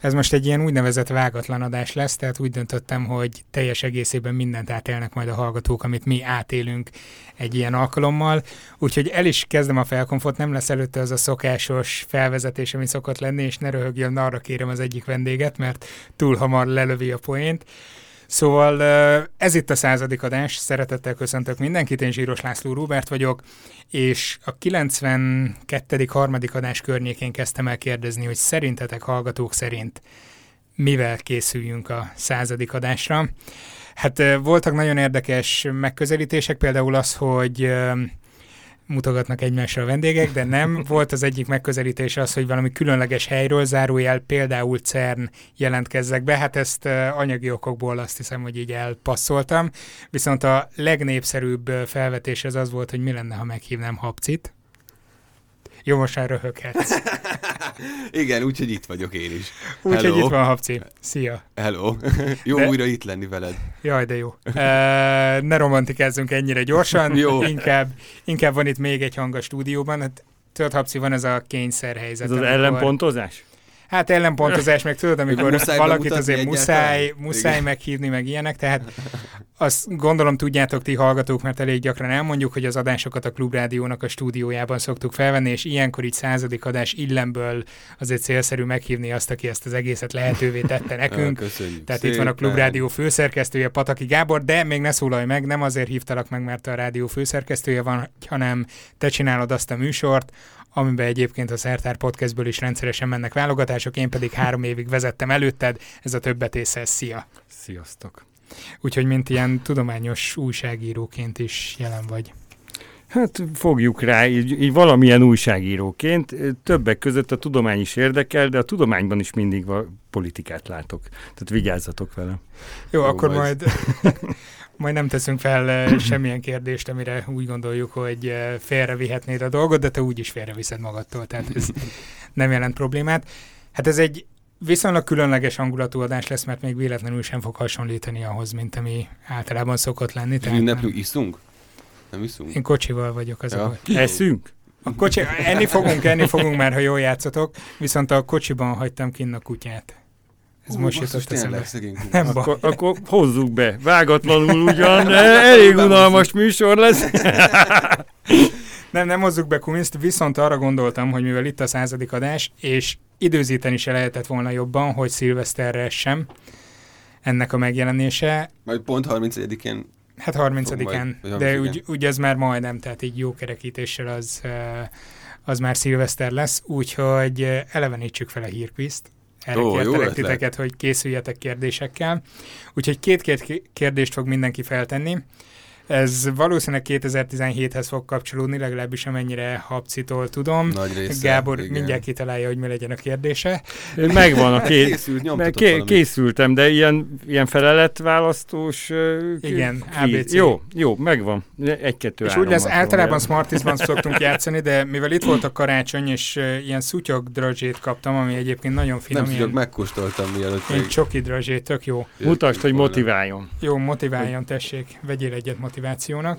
Ez most egy ilyen úgynevezett vágatlan adás lesz, tehát úgy döntöttem, hogy teljes egészében mindent átélnek majd a hallgatók, amit mi átélünk egy ilyen alkalommal. Úgyhogy el is kezdem a felkonfot, nem lesz előtte az a szokásos felvezetés, ami szokott lenni, és ne röhögjön, arra kérem az egyik vendéget, mert túl hamar lelövi a poént. Szóval ez itt a századik adás, szeretettel köszöntök mindenkit, én Zsíros László Róbert vagyok, és a 92. harmadik adás környékén kezdtem el kérdezni, hogy szerintetek hallgatók szerint mivel készüljünk a századik adásra. Hát voltak nagyon érdekes megközelítések, például az, hogy mutogatnak egymásra a vendégek, de nem. Volt az egyik megközelítés az, hogy valami különleges helyről zárójel, például CERN jelentkezzek be. Hát ezt anyagi okokból azt hiszem, hogy így elpasszoltam. Viszont a legnépszerűbb felvetés az az volt, hogy mi lenne, ha meghívnám Habcit. Jó, most már röhöghetsz. Igen, úgyhogy itt vagyok én is. Úgyhogy itt van Habci. Szia. Hello. jó de... újra itt lenni veled. Jaj, de jó. E, ne romantikázzunk ennyire gyorsan. jó. Inkább, inkább van itt még egy hang a stúdióban. Hát, tudod, Habci, van ez a kényszerhelyzet. Ez az amikor... ellenpontozás? Hát ellenpontozás, meg tudod, amikor valakit azért muszáj, muszáj meghívni, meg ilyenek, tehát azt gondolom tudjátok ti hallgatók, mert elég gyakran elmondjuk, hogy az adásokat a Klubrádiónak a stúdiójában szoktuk felvenni, és ilyenkor így századik adás illemből azért célszerű meghívni azt, aki ezt az egészet lehetővé tette nekünk. Köszönjük Tehát szépen. itt van a Klubrádió főszerkesztője, Pataki Gábor, de még ne szólalj meg, nem azért hívtalak meg, mert a rádió főszerkesztője van, hanem te csinálod azt a műsort, amiben egyébként a Szertár Podcastből is rendszeresen mennek válogatások, én pedig három évig vezettem előtted, ez a többet észre, szia! Sziasztok! Úgyhogy mint ilyen tudományos újságíróként is jelen vagy. Hát fogjuk rá, így, így valamilyen újságíróként. Többek között a tudomány is érdekel, de a tudományban is mindig a politikát látok. Tehát vigyázzatok vele. Jó, Jó akkor majd majd nem teszünk fel semmilyen kérdést, amire úgy gondoljuk, hogy félrevihetnéd a dolgot, de te úgy is félreviszed magadtól, tehát ez nem jelent problémát. Hát ez egy viszonylag különleges hangulatú adás lesz, mert még véletlenül sem fog hasonlítani ahhoz, mint ami általában szokott lenni. Tehát ünneplünk, iszunk? Nem iszunk? Én kocsival vagyok az ja. a Eszünk? A kocsi, enni fogunk, enni fogunk már, ha jól játszotok, viszont a kocsiban hagytam kinn a kutyát. Ez Hú, most jutott eszembe. Nem akkor, akkor hozzuk be. Vágatlanul ugyan, de elég unalmas műsor lesz. nem, nem hozzuk be Kuminszt, viszont arra gondoltam, hogy mivel itt a századik adás, és időzíteni se lehetett volna jobban, hogy szilveszterre sem ennek a megjelenése. Majd pont 31-én Hát 30-án, de úgy, úgy ez már majdnem, tehát így jó kerekítéssel az, az már szilveszter lesz, úgyhogy elevenítsük fel a hírkviszt erre Ó, kértelek titeket, hogy készüljetek kérdésekkel. Úgyhogy két kérdést fog mindenki feltenni. Ez valószínűleg 2017-hez fog kapcsolódni, legalábbis amennyire Habcitól tudom. Nagy része, Gábor igen. mindjárt kitalálja, hogy mi legyen a kérdése. Megvan a két. Készült, ké- készültem, de ilyen, ilyen feleletválasztós... Igen, ABC. Jó, jó, megvan. Egy-kettő És úgy lesz, általában Smartisban szoktunk játszani, de mivel itt volt a karácsony, és ilyen szutyog drazsét kaptam, ami egyébként nagyon finom. Nem tudok, megkóstoltam mielőtt. Én csoki drazsét, tök jó. Mutasd, hogy motiváljon. Jó, motiváljon, tessék. Vegyél egyet motiváljon motivációnak.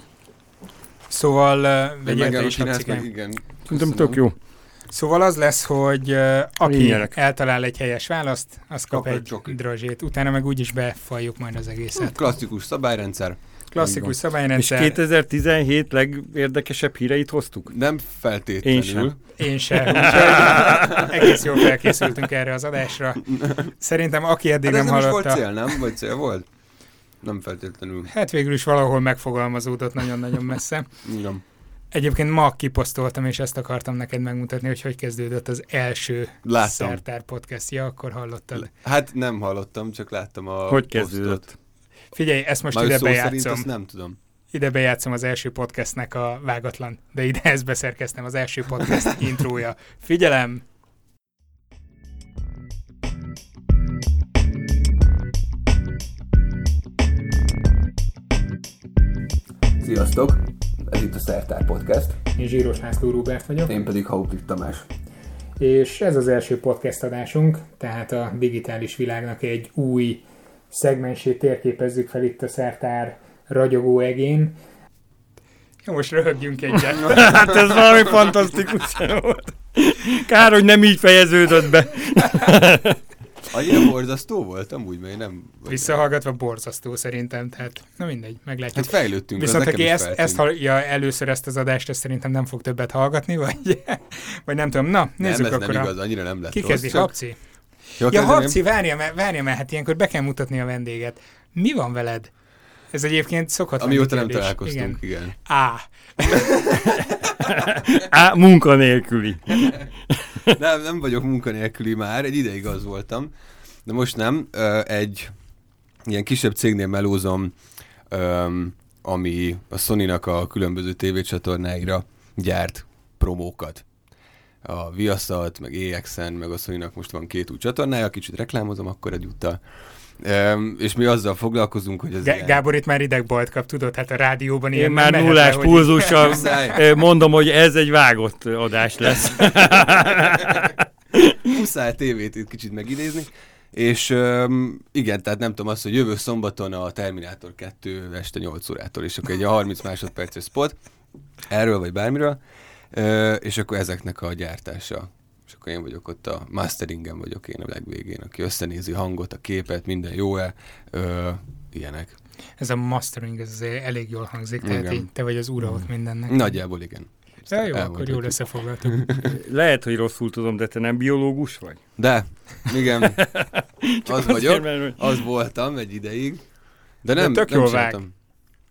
Szóval uh, vegyél is igen. Szerintem tök jó. Szóval az lesz, hogy uh, aki Lényelek. eltalál egy helyes választ, az kap, kap egy csoki. drazsét. Utána meg úgyis befaljuk majd az egészet. Klasszikus szabályrendszer. Klasszikus szabályrendszer. És 2017 legérdekesebb híreit hoztuk? Nem feltétlenül. Én sem. Én sem. Úgyhogy egész jól felkészültünk erre az adásra. Szerintem aki eddig hát nem hallotta... volt cél, nem? Vagy cél volt? Nem feltétlenül. Hát végül is valahol megfogalmazódott nagyon-nagyon messze. Igen. Egyébként ma kiposztoltam, és ezt akartam neked megmutatni, hogy hogy kezdődött az első láttam. Szertár podcastja, akkor hallottad? Hát nem hallottam, csak láttam a Hogy kezdődött? Figyelj, ezt most Már ide bejátszom. Azt nem tudom. Ide bejátszom az első podcastnek a vágatlan, de ide ezt beszerkeztem az első podcast intrója. Figyelem! Sziasztok! Ez itt a Szertár Podcast. Én Zsíros László Róbert vagyok. Én pedig Hauplik Tamás. És ez az első podcast adásunk, tehát a digitális világnak egy új szegmensét térképezzük fel itt a Szertár ragyogó egén. Jó, most röhögjünk egyet. hát ez valami fantasztikus volt. Kár, hogy nem így fejeződött be. Annyira borzasztó volt amúgy, mert nem... Visszahallgatva borzasztó szerintem, tehát na mindegy, meglátjuk. Hát fejlődtünk, Viszont aki ezt, feltűnt. ezt hallja először ezt az adást, ezt szerintem nem fog többet hallgatni, vagy, vagy nem tudom. Na, nézzük nem, ez akkor nem igaz, annyira nem lett Ki kezdi? csak- Habci? Jó, Ja? Habci, várja, mert, várja, mert hát ilyenkor be kell mutatni a vendéget. Mi van veled? Ez egyébként szokatlan Amióta nem találkoztunk, igen. Igen. Á, Á, munkanélküli. Nem, nem vagyok munkanélküli már, egy ideig az voltam, de most nem. Egy ilyen kisebb cégnél melózom, ami a Sony-nak a különböző tévécsatornáira gyárt promókat. A Viaszat, meg EXN, meg a Sony-nak most van két új csatornája, kicsit reklámozom akkor egyúttal. És mi azzal foglalkozunk, hogy ez ilyen- Gábor itt már idegbajt kap, tudod, hát a rádióban Én ilyen már nullás le, pulzussal mondom, hogy ez egy vágott adás lesz. muszáj tévét itt kicsit megidézni. És um, igen, tehát nem tudom azt, hogy jövő szombaton a Terminátor 2 este 8 órától, és akkor egy 30 másodperces spot, erről vagy bármiről, uh, és akkor ezeknek a gyártása. És akkor én vagyok ott a masteringen vagyok én a legvégén, aki összenézi hangot, a képet, minden jó-e, uh, ilyenek. Ez a mastering, ez azért elég jól hangzik, tehát Igen. így te vagy az ura ott mindennek. Nagyjából igen. Ja, jó, akkor jól összefoglaltuk. Lehet, hogy rosszul tudom, de te nem biológus vagy? De, igen, az vagyok, mert- az voltam egy ideig, de De nem, tök nem jól.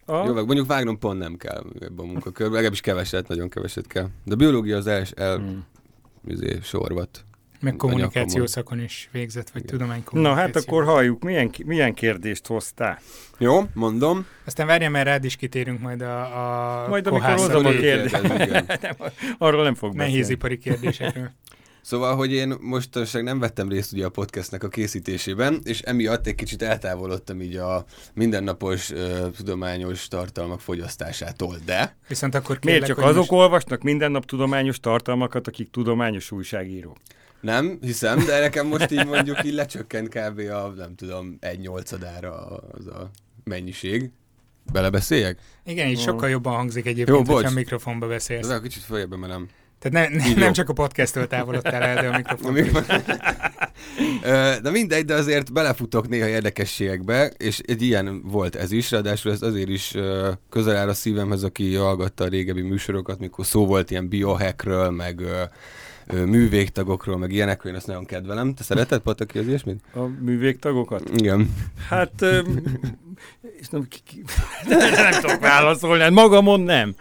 Ah, Jó, meg mondjuk vágnom pont nem kell ebben a munkakörben, legalábbis keveset, nagyon keveset kell. De a biológia az els, el, Hmm. Izé, sorvat. Meg kommunikáció szakon is végzett, vagy Igen. Na tudománykommunikáció. hát akkor halljuk, milyen, milyen kérdést hoztál? Jó, mondom. Aztán várjál, mert rád is kitérünk majd a, a Majd amikor hozom a kérdést. Arról nem fog beszélni. nehézipari kérdésekről. Szóval, hogy én mostanság nem vettem részt ugye a podcastnek a készítésében, és emiatt egy kicsit eltávolodtam így a mindennapos uh, tudományos tartalmak fogyasztásától, de Viszont akkor Miért kérlek, csak hogy azok most- olvasnak minden nap tudományos tartalmakat, akik tudományos újságírók? nem hiszem, de nekem most így mondjuk így lecsökkent kb. a, nem tudom, egy nyolcadára az a mennyiség. Belebeszéljek? Igen, így sokkal jobban hangzik Jó, egyébként, bocs. hogyha a mikrofonba beszélsz. Ez kicsit följebb emelem. Tehát ne, Így nem csak a podcasttől távolodtál el, de a mikrofon. Ö, De mindegy, de azért belefutok néha érdekességekbe, és egy ilyen volt ez is, ráadásul ez azért is közel áll a szívemhez, aki hallgatta a régebbi műsorokat, mikor szó volt ilyen biohackről, meg művégtagokról, meg ilyenekről, én ezt nagyon kedvelem. Te szereted, Pataki, az ilyesmit? A művégtagokat? Igen. Hát, és nem, ki, ki, nem tudok válaszolni, hát magamon nem.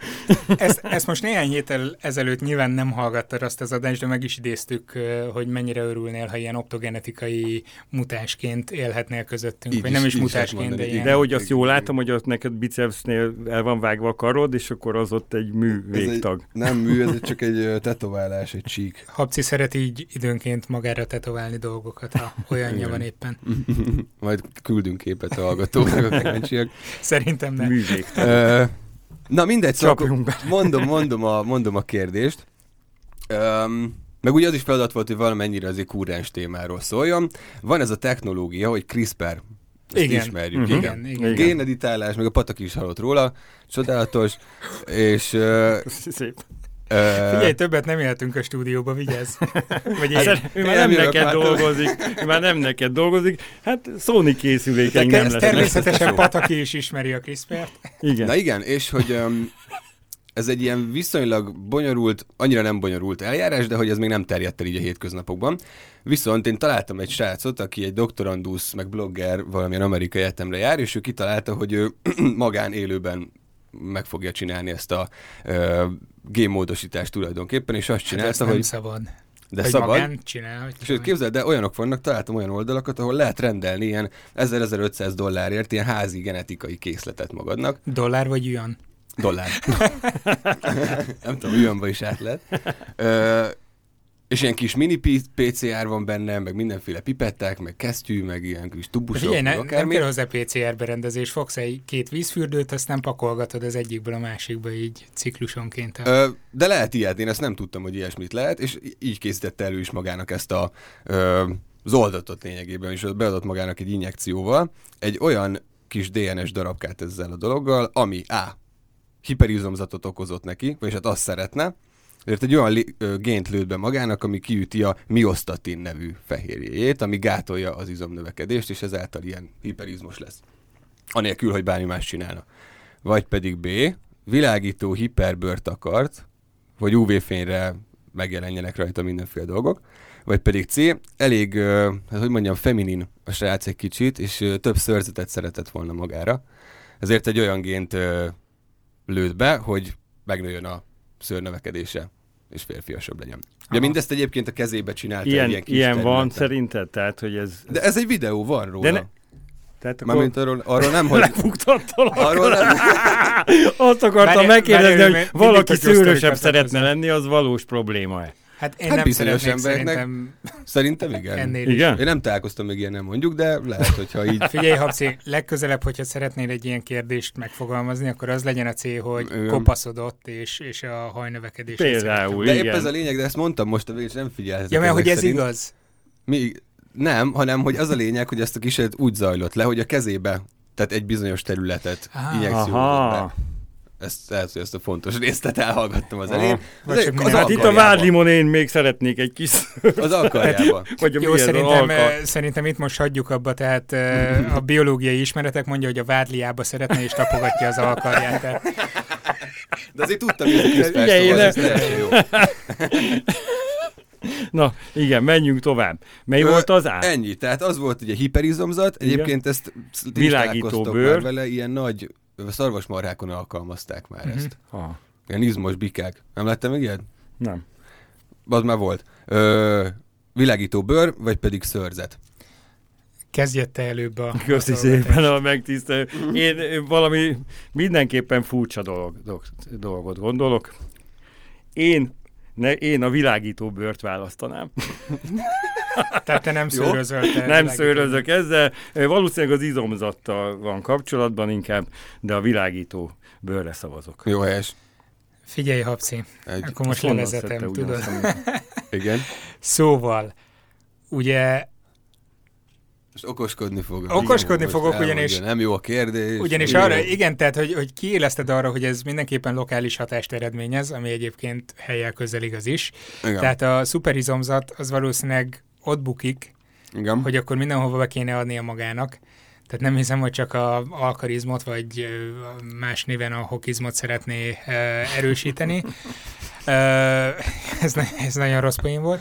Ezt, ezt most néhány héttel ezelőtt nyilván nem hallgattad azt az adást, de meg is idéztük, hogy mennyire örülnél, ha ilyen optogenetikai mutásként élhetnél közöttünk. Így vagy is- nem is mutásként, de mondani. ilyen. De hogy azt jól látom, hogy ott neked bicepsnél el van vágva a karod, és akkor az ott egy művégtag. Nem mű, ez csak egy tetoválás, egy csík. Habci szeret így időnként magára tetoválni dolgokat, ha olyanja van éppen. Majd küldünk képet a hallgatóknak, kíváncsiak. Szerintem nem. Művégtag. Ö, Na mindegy, szóval Csapjunk be. mondom, mondom, a, mondom a kérdést. Um, meg ugye az is feladat volt, hogy valamennyire azért kúrens témáról szóljon. Van ez a technológia, hogy CRISPR. Ezt Igen. ismerjük, Mhm. igen. Igen. Géneditálás, meg a patak is hallott róla, csodálatos, és... Uh, Szép. Figyelj, többet nem éltünk a stúdióba, vigyázz. Vagy Hát. Ő már nem neked már dolgozik, ő már nem neked dolgozik. Hát Sony készülékeink nem lesznek. Természetesen Pataki is ismeri a CRISPR-t. Igen. Na igen, és hogy um, ez egy ilyen viszonylag bonyolult, annyira nem bonyolult eljárás, de hogy ez még nem terjedt el így a hétköznapokban. Viszont én találtam egy srácot, aki egy doktorandusz, meg blogger valamilyen amerikai egyetemre jár, és ő kitalálta, hogy ő magán élőben meg fogja csinálni ezt a uh, génmódosítást tulajdonképpen, és azt Hát csinálta, nem hogy szabad. de Vagy szabad. magán csinál, hogy képzeld, de olyanok vannak, találtam olyan oldalakat, ahol lehet rendelni ilyen 1000-1500 dollárért ilyen házi genetikai készletet magadnak. Dollár vagy yuan? Dollár. nem tudom, ilyenba is át lehet. Ö, és ilyen kis mini PCR van benne, meg mindenféle pipetták, meg kesztyű, meg ilyen kis tubusok, Figyelj, ne, nem kell hozzá PCR berendezés, fogsz egy két vízfürdőt, azt nem pakolgatod az egyikből a másikba így ciklusonként. Ö, de lehet ilyet, én ezt nem tudtam, hogy ilyesmit lehet, és így készítette elő is magának ezt a ö, az oldatot lényegében, és beadott magának egy injekcióval, egy olyan kis DNS darabkát ezzel a dologgal, ami A. hiperizomzatot okozott neki, vagyis hát azt szeretne, ezért egy olyan gént lőtt be magának, ami kiüti a miostatin nevű fehérjéjét, ami gátolja az izomnövekedést, és ezáltal ilyen hiperizmus lesz. Anélkül, hogy bármi más csinálna. Vagy pedig B, világító hiperbört akart, hogy UV-fényre megjelenjenek rajta mindenféle dolgok, vagy pedig C, elég, hát hogy mondjam, feminin a srác egy kicsit, és több szörzetet szeretett volna magára. Ezért egy olyan gént lőtt be, hogy megnőjön a szőrnövekedése, és férfiasabb legyen. Ugye Aha. mindezt egyébként a kezébe csinálta egy Ilyen, ilyen kis ilyen van területen. szerinted? Tehát, hogy ez... De ez egy videó van róla. De De ne- Tehát akkor Mármint arról, arról nem, hogy... lefugtattál Arról nem, Azt akartam megkérdezni, hogy valaki szőrösebb szeretne lenni, az valós probléma-e? Hát én Hát nem bizonyos embereknek- szerintem szerintem igen. ennél Igen? is. Én nem találkoztam még ilyen, nem mondjuk, de lehet, hogyha így... Figyelj, Habci, legközelebb, hogyha szeretnél egy ilyen kérdést megfogalmazni, akkor az legyen a cél, hogy Igen. kopaszodott és, és a hajnövekedés. Például, De épp igen. ez a lényeg, de ezt mondtam most, a végén, és nem figyelhetek. Ja, mert hogy ez szerint. igaz. Mi, nem, hanem hogy az a lényeg, hogy ezt a kísérlet úgy zajlott le, hogy a kezébe tehát egy bizonyos területet Á. injekciózott be. Ezt, ezt, ezt a fontos részt elhallgattam az elején. Az, csak az, minden- Hát itt a vádlimon én még szeretnék egy kis... Az alkarjába. Vagy a Jó, szerintem, eh, szerintem itt most hagyjuk abba, tehát eh, a biológiai ismeretek mondja, hogy a vádliába szeretne és tapogatja az alkarját. Tehát De azért tudtam, hogy ez a Krisztás Igen, én szó, az nem- is teljesen jó. Na, igen, menjünk tovább. Mely Ö, volt az át? Ennyi, tehát az volt ugye hiperizomzat, Igen. egyébként ezt ti is Világító bőr. vele, ilyen nagy szarvasmarhákon alkalmazták már Mhm. ezt. Aha, Ilyen izmos bikák. Nem lettem még ilyen? nem. Az már volt. Ö, világító bőr, vagy pedig szőrzet. kezdjed te előbb a... Köszi a szépen a megtisztelő. Én valami mindenképpen furcsa dolog, dolog, dolgot gondolok. Én, ne, én a világító bőrt választanám. Tehát te nem szőrözöl. te Nem szőrözök ezzel. Valószínűleg az izomzattal van kapcsolatban inkább, de a világító bőrre szavazok. Jó helyes. Figyelj, Habci, Egy, akkor most levezetem, tudod? igen. Szóval, ugye Most okoskodni fogok. Okoskodni Igen, fogok, ugyanis- Nem jó a kérdés. Ugyanis Igen. arra, igen, tehát, hogy, hogy kiélezted arra, hogy ez mindenképpen lokális hatást eredményez, ami egyébként helyel közel igaz is. Igen. Tehát a szuperizomzat az valószínűleg ott bukik, Igen. hogy akkor mindenhova be kéne adnia magának. Tehát nem hiszem, hogy csak a alkarizmot, vagy más néven a hokizmot szeretné erősíteni. Ez, ez nagyon rossz poén volt.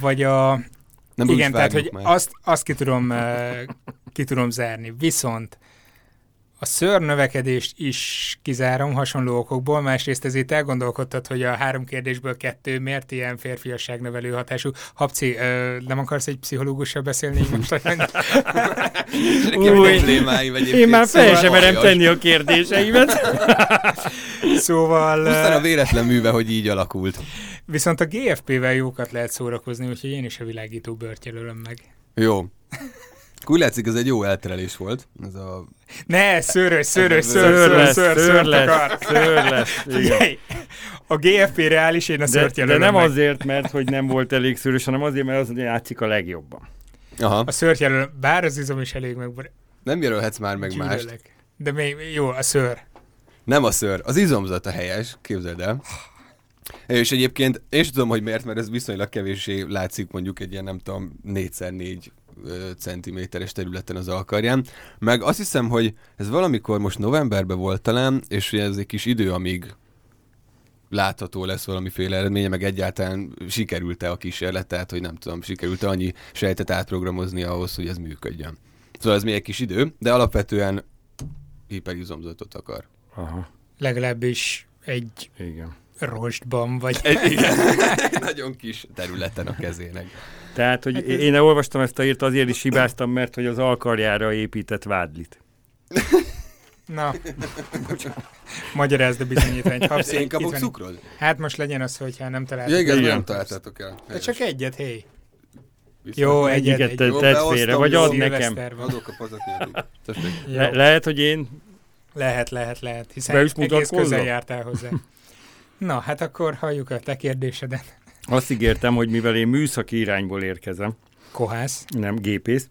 Vagy a, Nem igen, tehát, hogy már. azt, azt ki, tudom, ki tudom zárni. Viszont a szőr növekedést is kizárom hasonló okokból, másrészt ezért elgondolkodtad, hogy a három kérdésből kettő miért ilyen férfiasság növelő hatású. Habci, ö, nem akarsz egy pszichológussal beszélni így most? Új. Én már fel szóval sem merem tenni a kérdéseimet. szóval Pusztán a véletlen műve, hogy így alakult. viszont a GFP-vel jókat lehet szórakozni, úgyhogy én is a világító bört jelölöm meg. Jó. Úgy látszik, ez egy jó elterelés volt. Ez a... Ne, szőrös, szőrös, Ez- szőr, Szőr szőr, lesz, szőr, szőr szőr, lesz, akar. szőr lesz. igen. Figyelj, a GFP reális, én a De, szőrt de jelölöm nem meg. azért, mert hogy nem volt elég szőrös, hanem azért, mert az játszik a legjobban. Aha. A szőrt jelölöm, bár az izom is elég meg. Nem jelölhetsz már meg mást. gyűlölek. De még jó, a szőr. Nem a szőr, az izomzat a helyes, képzeld el. És egyébként én is tudom, hogy miért, mert ez viszonylag kevéssé látszik mondjuk egy ilyen, nem tudom, 4x4 ö, centiméteres területen az alkarján. Meg azt hiszem, hogy ez valamikor most novemberben volt talán, és ez egy kis idő, amíg látható lesz valamiféle eredménye, meg egyáltalán sikerült-e a kísérlet, tehát hogy nem tudom, sikerült-e annyi sejtet átprogramozni ahhoz, hogy ez működjön. Szóval ez még egy kis idő, de alapvetően hiperizomzatot akar. Aha, Legalábbis egy igen. rostban, vagy Egy, igen, egy nagyon kis területen a kezének. Tehát, hogy Hát hát ez- én olvastam ezt a írt, azért is hibáztam, mert hogy az alkarjára épített vádlit. Na, magyarázd a bizonyítványt. Habsz, Én kapok cukrot? Hát most legyen az, hogyha nem Ja, találtuk. igen, Igen. nem találtátok el. De csak egyet, hé. Viszont Jó, egyet, Egyiket egy. te- Jó, tedd félre, vagy add nekem. Adok a. Jó. Le- lehet, hogy én Lehet, lehet, lehet, hiszen Be is egész közel jártál hozzá. Na, hát akkor halljuk a te kérdésedet. Azt ígértem, hogy mivel én műszaki irányból érkezem, Kohász. nem gépész,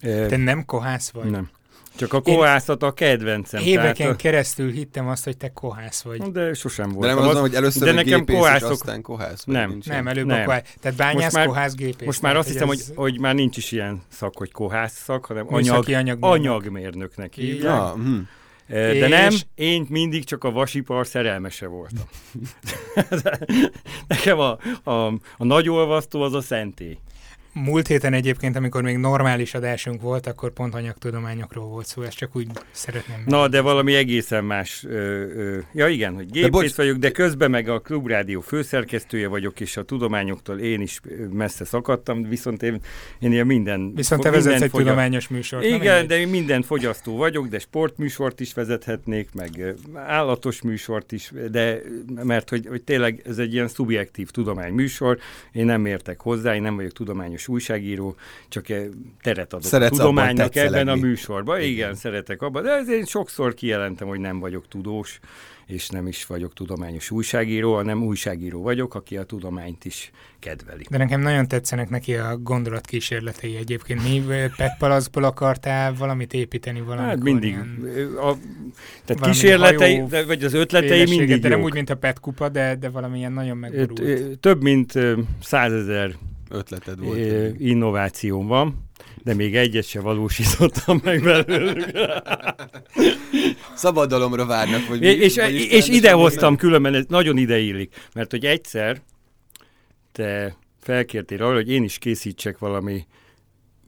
Te nem kohász vagy? nem. Csak a kohászat a kedvencem. Éveken tehát, keresztül hittem azt, hogy te kohász vagy. De sosem De voltam. nem az, hogy először de nekem gépész, kohászok- és aztán kohász? vagy Nem. nincs Nem, előbb Nem. a kohász. Tehát bányász, Most már- kohász, gépész. Most már azt hiszem, hogy, ez hogy már nincs is ilyen szak, hogy kohász szak, hanem anyag, anyagmérnök. anyagmérnöknek hívják. Ja, hm. De És- nem, én mindig csak a vasipar szerelmese voltam. Nekem a, a, a nagy olvasztó az a szentély. Múlt héten egyébként, amikor még normális adásunk volt, akkor pont anyagtudományokról volt szó, ezt csak úgy szeretném. Na, de valami egészen más. Ö, ö, ja igen, hogy gépész bocs- vagyok, de közben meg a Klubrádió főszerkesztője vagyok, és a tudományoktól én is messze szakadtam, viszont én, én ilyen minden... Viszont te vezetsz egy fogya- tudományos műsort. Igen, de én minden fogyasztó vagyok, de sportműsort is vezethetnék, meg állatos műsort is, de mert hogy, hogy tényleg ez egy ilyen szubjektív tudományműsor, én nem értek hozzá, én nem vagyok tudományos újságíró, csak teret adok Szeretsz a tudománynak ebben a műsorban. Igen, Igen. szeretek abban, de én sokszor kijelentem, hogy nem vagyok tudós, és nem is vagyok tudományos újságíró, hanem újságíró vagyok, aki a tudományt is kedveli. De nekem nagyon tetszenek neki a gondolatkísérletei egyébként. Mi PET palacból akartál valamit építeni valamikor? Hát mindig. ilyen A, tehát valami kísérletei, hajó de- vagy az ötletei mindig de nem jók. úgy, mint a PET kupa, de, de valamilyen nagyon megborult. Több mint százezer Ötleted volt. ö, innovációm van, de még egyet se valósítottam meg belőlük. Szabadalomra várnak, vagy mi? és, Vagy és, és rendesen ide mondani? hoztam különben, ez nagyon ideillik, mert hogy egyszer te felkértél arra, hogy én is készítsek valami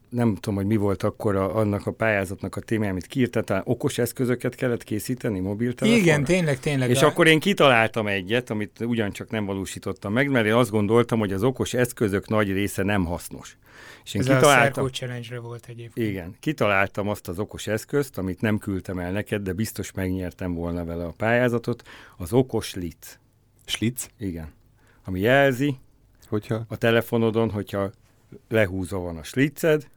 nem tudom, hogy mi volt akkor a, annak a pályázatnak a témája, amit kiírtál, okos eszközöket kellett készíteni mobiltelefonra? Igen, tényleg, tényleg. És a- akkor én kitaláltam egyet, amit ugyancsak nem valósítottam meg, mert én azt gondoltam, hogy az okos eszközök nagy része nem hasznos. És én Ez a kitaláltam, Szerkó Challenge-re volt egyébként. igen, kitaláltam azt az okos eszközt, amit nem küldtem el neked, de biztos megnyertem volna vele a pályázatot, az okos lic. Slitz? Igen. Ami jelzi Hogyha? a telefonodon, hogyha lehúzva van a sliced,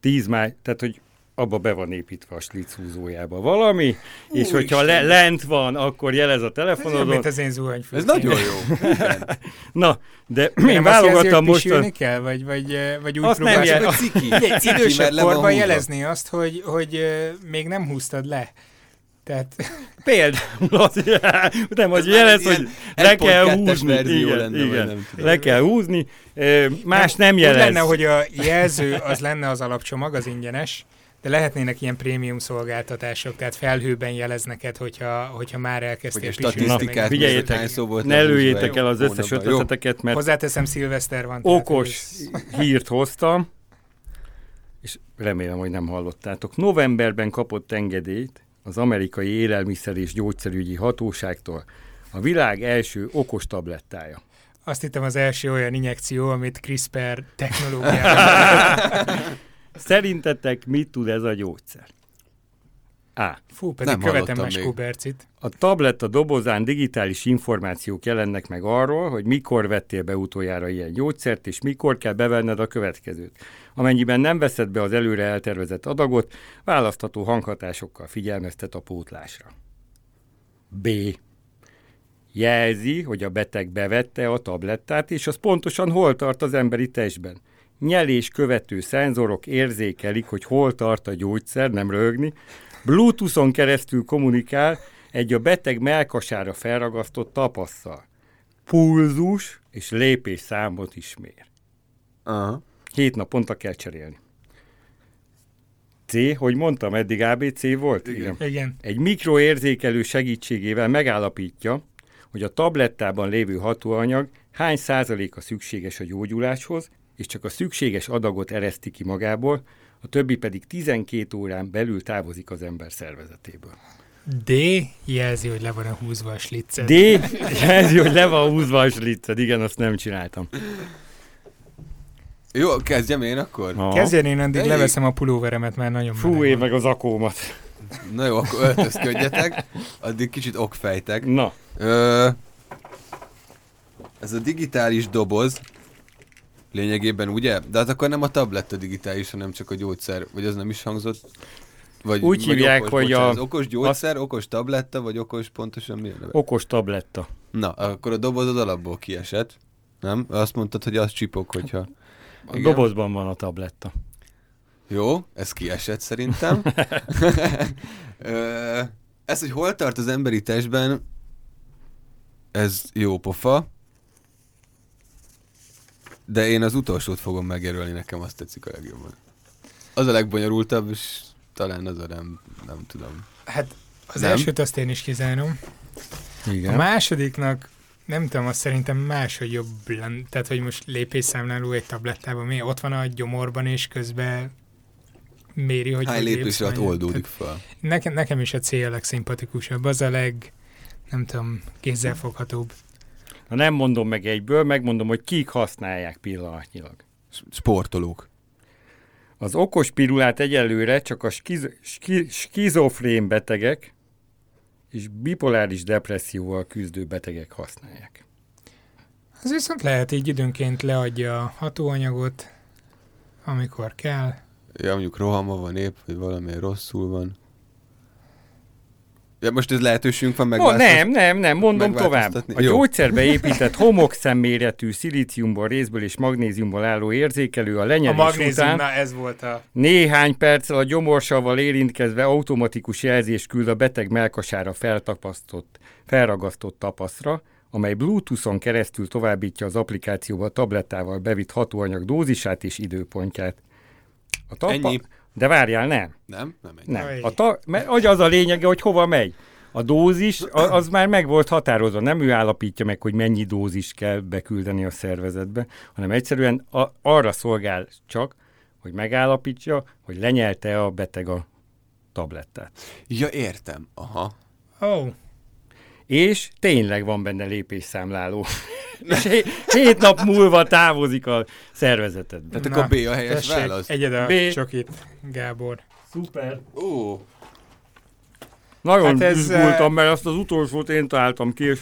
tíz máj, tehát hogy abba be van építve a slic húzójába valami, és hogyha le, lent van, akkor jelez a Ez jobb, telefonodon. mint az én. Ez nagyon jó. Na, de Nem én jelzi, válogattam hogy most... A... kell, vagy, vagy, eh, vagy úgy Azt nem próbálsz jel- meg- Vagy ciki. Idősebb mert le van korban jelezni azt, hogy, hogy eh, még nem húztad le. Tehát Például az, nem, már jelez, hogy le kell 1.2-es húzni. Igen, lenne, igen. nem tudom. Le kell húzni. Más nem úgy jelez. lenne, hogy a jelző az lenne az alapcsomag, az ingyenes, de lehetnének ilyen prémium szolgáltatások, tehát felhőben jelez neked, hogyha, hogyha már Hogy elkezdtél pisilni. statisztikát, volt Ne lőjétek el az összes ötleteket, mert Hozzáteszem, szilveszter van. okos hírt hoztam, és remélem, hogy nem hallottátok. Novemberben kapott engedélyt az amerikai élelmiszer és gyógyszerügyi hatóságtól a világ első okos tablettája. Azt hittem az első olyan injekció, amit CRISPR technológiával. Szerintetek mit tud ez a gyógyszer? A. Fú, pedig Nem követem más. Kubercit. A tabletta dobozán digitális információk jelennek meg arról, hogy mikor vettél be utoljára ilyen gyógyszert, és mikor kell bevenned a következőt. Amennyiben nem veszed be az előre eltervezett adagot, választható hanghatásokkal figyelmeztet a pótlásra. B. Jelzi, hogy a beteg bevette a tablettát, és az pontosan hol tart az emberi testben. Nyelés követő szenzorok érzékelik, hogy hol tart a gyógyszer, nem rögni. Bluetooth-on keresztül kommunikál egy a beteg melkasára felragasztott tapasszal. Pulzus és lépés számot is mér. Aha. Hét naponta kell cserélni. C, hogy mondtam, eddig ABC volt? Igen. Igen. Egy mikroérzékelő segítségével megállapítja, hogy a tablettában lévő hatóanyag hány százaléka szükséges a gyógyuláshoz, és csak a szükséges adagot ereszti ki magából, a többi pedig 12 órán belül távozik az ember szervezetéből. D jelzi, hogy le van a húzva a slicced. D, jelzi, hogy le van húzva a slicced. Igen, azt nem csináltam. Jó, kezdjem én akkor? Aha. Kezdjen én addig Elég. leveszem a pulóveremet, mert nagyon Fú, én van. meg az akómat. Na jó, akkor öltözködjetek. Addig kicsit okfejtek. Na, Ö, ez a digitális doboz, lényegében ugye? De hát akkor nem a tabletta digitális, hanem csak a gyógyszer, vagy az nem is hangzott? Vagy, Úgy vagy hívják, okos, hogy bocsánat, a- az okos gyógyszer, okos tabletta, vagy okos pontosan mi a okos tabletta. Na, akkor a dobozod alapból kiesett. Nem? Azt mondtad, hogy az csipog, hogyha... A Igen. dobozban van a tabletta. Jó, ez kiesett szerintem. Ez, hogy hol tart az emberi testben, ez jó pofa. De én az utolsót fogom megjelölni, nekem azt tetszik a legjobban. Az a legbonyolultabb, és talán az a nem, nem tudom. Hát az Nem? elsőt azt én is kizárom. A Igen. másodiknak nem tudom, azt szerintem máshogy jobb lenne. Tehát, hogy most lépésszámláló egy tablettában, mi ott van a gyomorban, és közben méri, hogy Hány lépés alatt oldódik fel? Nekem, nekem is a cél a legszimpatikusabb. Az a leg, nem tudom, kézzelfoghatóbb. Ha nem mondom meg egyből, megmondom, hogy kik használják pillanatnyilag. Sportolók. Az okos pirulát egyelőre csak a skiz, ski, skizofrén betegek és bipoláris depresszióval küzdő betegek használják. Az viszont lehet így időnként leadja a hatóanyagot, amikor kell. Ja, mondjuk rohama van épp, vagy valami rosszul van. Ja, most ez lehetőségünk van meg. Oh, nem, nem, nem, mondom tovább. A Jó. gyógyszerbe épített homokszemméretű szilíciumból, részből és magnéziumból álló érzékelő a A lenyelés magnézium, után na ez volt a... néhány perccel a gyomorsaval érintkezve automatikus jelzést küld a beteg melkasára feltapasztott, felragasztott tapaszra, amely Bluetooth-on keresztül továbbítja az applikációba a tablettával bevitt hatóanyag dózisát és időpontját. A tapa... Ennyi. De várjál, nem. Nem? Nem ennyi. Nem. A ta, mert hogy az a lényege, hogy hova megy. A dózis, az már meg volt határozva. Nem ő állapítja meg, hogy mennyi dózis kell beküldeni a szervezetbe, hanem egyszerűen a, arra szolgál csak, hogy megállapítsa, hogy lenyelte a beteg a tablettát. Ja, értem. Aha. Oh, És tényleg van benne lépésszámláló. És hé- hét nap múlva távozik a szervezetedbe. Tehát akkor B a helyes tessék, válasz? Egyed a B. csokit, Gábor. Szuper. Ó, Nagyon Hát ez, izgultam, mert azt az utolsót én találtam ki, és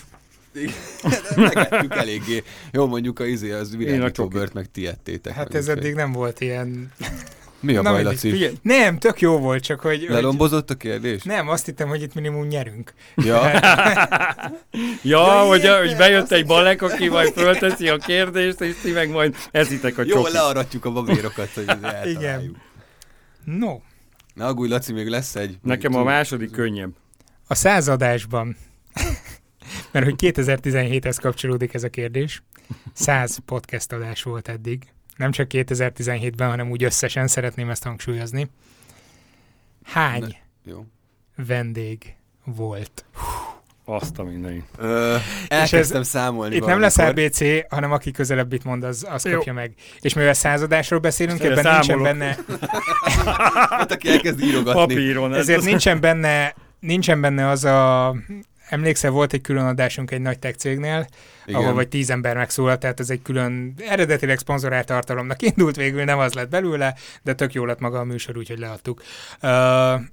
megettük eléggé. Jó, mondjuk a izé, az csokit. bört meg ti ettétek. Hát ez eddig nem volt ilyen... Mi a Na baj, Laci? figyelj, Nem, tök jó volt, csak hogy... Lelombozott a kérdés? nem, azt hittem, hogy itt minimum nyerünk. Ja, Ja, hogy, értem, hogy bejött egy balek, aki majd fölteszi a kérdést, és ti meg majd eszitek a jó, csokit. learatjuk a babérokat, hogy eltaláljuk. No, Ne aggulj, Laci, még lesz egy. Nekem a második könnyebb. a századásban, mert hogy 2017-hez kapcsolódik ez a kérdés, 100 podcast adás volt eddig. Nem csak 2017-ben, hanem úgy összesen szeretném ezt hangsúlyozni. Hány Jó. vendég volt? Azt a mindenit. Ö, elkezdtem számolni Itt nem lesz valamikor. RBC, hanem aki közelebb itt mond, az, az Jó. kapja meg. És mivel századásról beszélünk, Erre ebben nincsen számolok. benne, Hát aki elkezd írogatni. Papíron. ez ezért az- nincsen benne, nincsen benne az a, emlékszel, volt egy külön adásunk egy nagy tech cégnél, Igen. ahol vagy tíz ember megszólalt, tehát ez egy külön eredetileg szponzorált tartalomnak indult végül, nem az lett belőle, de tök jó lett maga a műsor, úgyhogy leadtuk. Uh,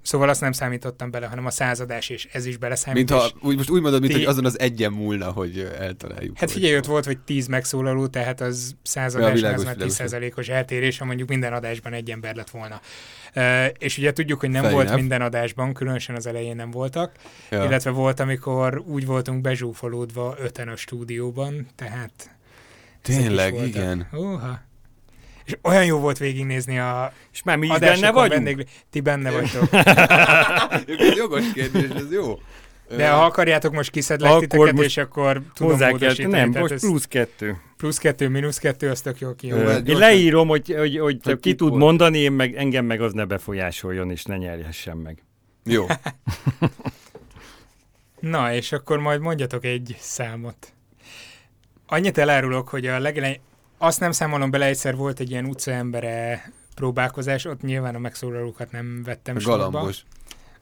szóval azt nem számítottam bele, hanem a századás, és ez is beleszámít. Mint ha, úgy, most úgy mondod, mint Ti- hogy azon az egyen múlna, hogy eltaláljuk. Hát hogy- figyelj, ott volt, vagy 10 megszólaló, tehát az századásnál Ja, az már világos. 10%-os eltérés, ha mondjuk minden adásban egy ember lett volna. Uh, és ugye tudjuk, hogy nem Fair volt enough. minden adásban, különösen az elején nem voltak, Ja. illetve volt, amikor úgy voltunk bezsúfolódva öten a stúdióban, tehát... Tényleg, igen. Uha. És olyan jó volt végignézni a És már mi is benne vagyunk? vendég... Ti benne vagytok. Ez jogos kérdés, ez jó. De ha akarjátok, most kiszedlek Akkor titeket, most és akkor tudom Hozzá kell, nem, most plusz kettő. plusz kettő, mínusz kettő, az tök jó ki. Hát Én leírom, hogy, hogy, hogy csak ki tud volt. mondani, én meg, engem meg az ne befolyásoljon, és ne nyerjessen meg. Jó. Na, és akkor majd mondjatok egy számot. Annyit elárulok, hogy a legelején, azt nem számolom bele, egyszer volt egy ilyen utcaembere próbálkozás, ott nyilván a megszólalókat nem vettem sorba. galambos.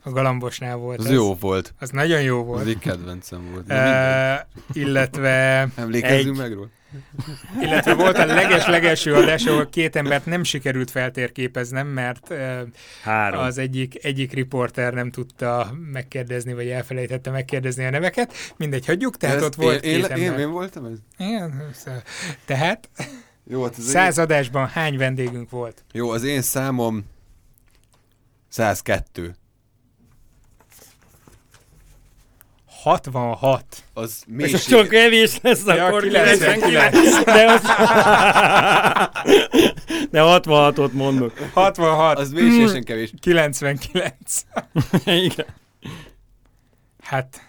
A galambosnál volt Az ez. jó volt. Az nagyon jó Az volt. egy kedvencem volt. Uh, illetve, Emlékezzünk egy. meg róla? Illetve volt a leges-legelső adás, ahol két embert nem sikerült feltérképeznem, mert Három. az egyik, egyik riporter nem tudta megkérdezni, vagy elfelejtette megkérdezni a neveket. Mindegy, hagyjuk, tehát Ez- ott volt én, két én, ember. én, én voltam ez? Igen, szóval- tehát Jó, hát száz adásban hány vendégünk volt? Jó, az én számom 102. 66. Az mélység. az csak kevés lesz, Ja, akkor 99. 99. De, az... De 66-ot mondok. 66. Az mélységesen kevés. 99. Igen. Hát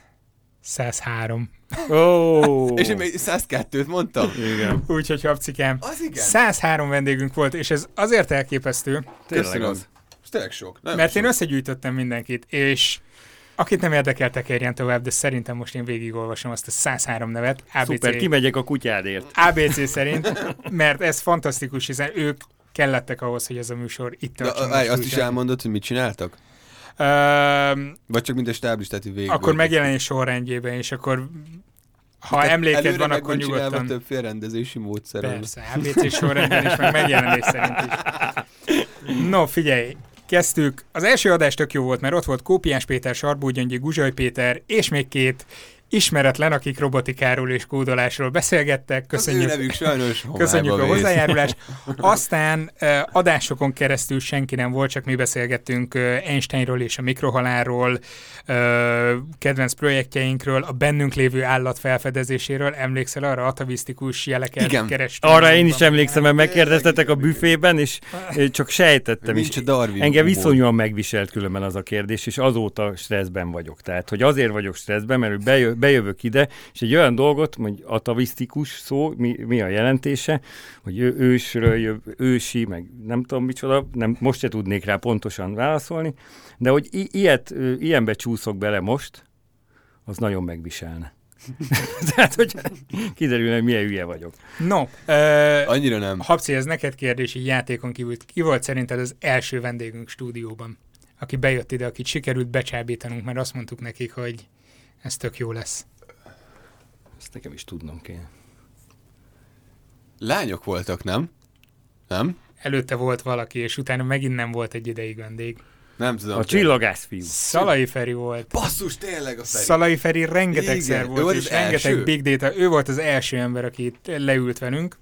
103. Ó. És én még 102-t mondtam. Igen. Úgyhogy habcikám. Az igen. 103 vendégünk volt, és ez azért elképesztő, Tényleg az. Ez tényleg sok. Nem mert sok. én összegyűjtöttem mindenkit, és akit nem érdekel, tekerjen tovább, de szerintem most én végigolvasom azt a 103 nevet, ABC, Szuper, kimegyek a kutyádért. ABC szerint, mert ez fantasztikus, hiszen ők kellettek ahhoz, hogy ez a műsor itt De, tartson. azt is elmondod, hogy mit csináltak? Öm, Vagy csak mint a stáblistát, végig akkor megjelenés sorrendjében, és akkor ha Tehát emléked előre van, akkor nyugodtan. több félrendezési módszerrel. Persze, ABC sorrendben is, meg megjelenés szerint is. No, figyelj, kezdtük. Az első adás tök jó volt, mert ott volt Kópiás Péter, Sarbó Gyöngyi, Guzsaj Péter, és még két ismeretlen, akik robotikáról és kódolásról beszélgettek. Köszönjük. Az ő nevük sajnos Köszönjük a hozzájárulást. Aztán adásokon keresztül senki nem volt, csak mi beszélgettünk Einsteinról és a mikrohalálról, kedvenc projektjeinkről, a bennünk lévő állat felfedezéséről. Emlékszel arra atavisztikus jeleket Igen. kerestünk? Arra én is emlékszem, mert megkérdeztetek a büfében, és csak sejtettem is. Nincs a Darwin. Engem humor. viszonyúan megviselt különben az a kérdés, és azóta stresszben vagyok. Tehát, hogy azért vagyok stresszben, mert bejö, bejövök ide, és egy olyan dolgot, hogy atavisztikus szó, mi, mi a jelentése, hogy ő, ősről jöv, ősi, meg nem tudom micsoda, nem, most se tudnék rá pontosan válaszolni, de hogy i- ilyet, ö, ilyenbe csúszok bele most, az nagyon megviselne. Tehát, hogy kiderülne, hogy milyen hülye vagyok. No, uh, Annyira nem. Habci, ez neked kérdés, így játékon kívül. Ki volt szerinted az első vendégünk stúdióban, aki bejött ide, akit sikerült becsábítanunk, mert azt mondtuk nekik, hogy ez tök jó lesz. Ezt nekem is tudnom kell. Lányok voltak, nem? Nem? Előtte volt valaki, és utána megint nem volt egy ideig vendég. Nem tudom. A csillagász fiú. Szalai Feri volt. Basszus, tényleg a Feri. Szalai Feri rengetegszer Igen, volt, volt és rengeteg első? big data. Ő volt az első ember, aki itt leült velünk.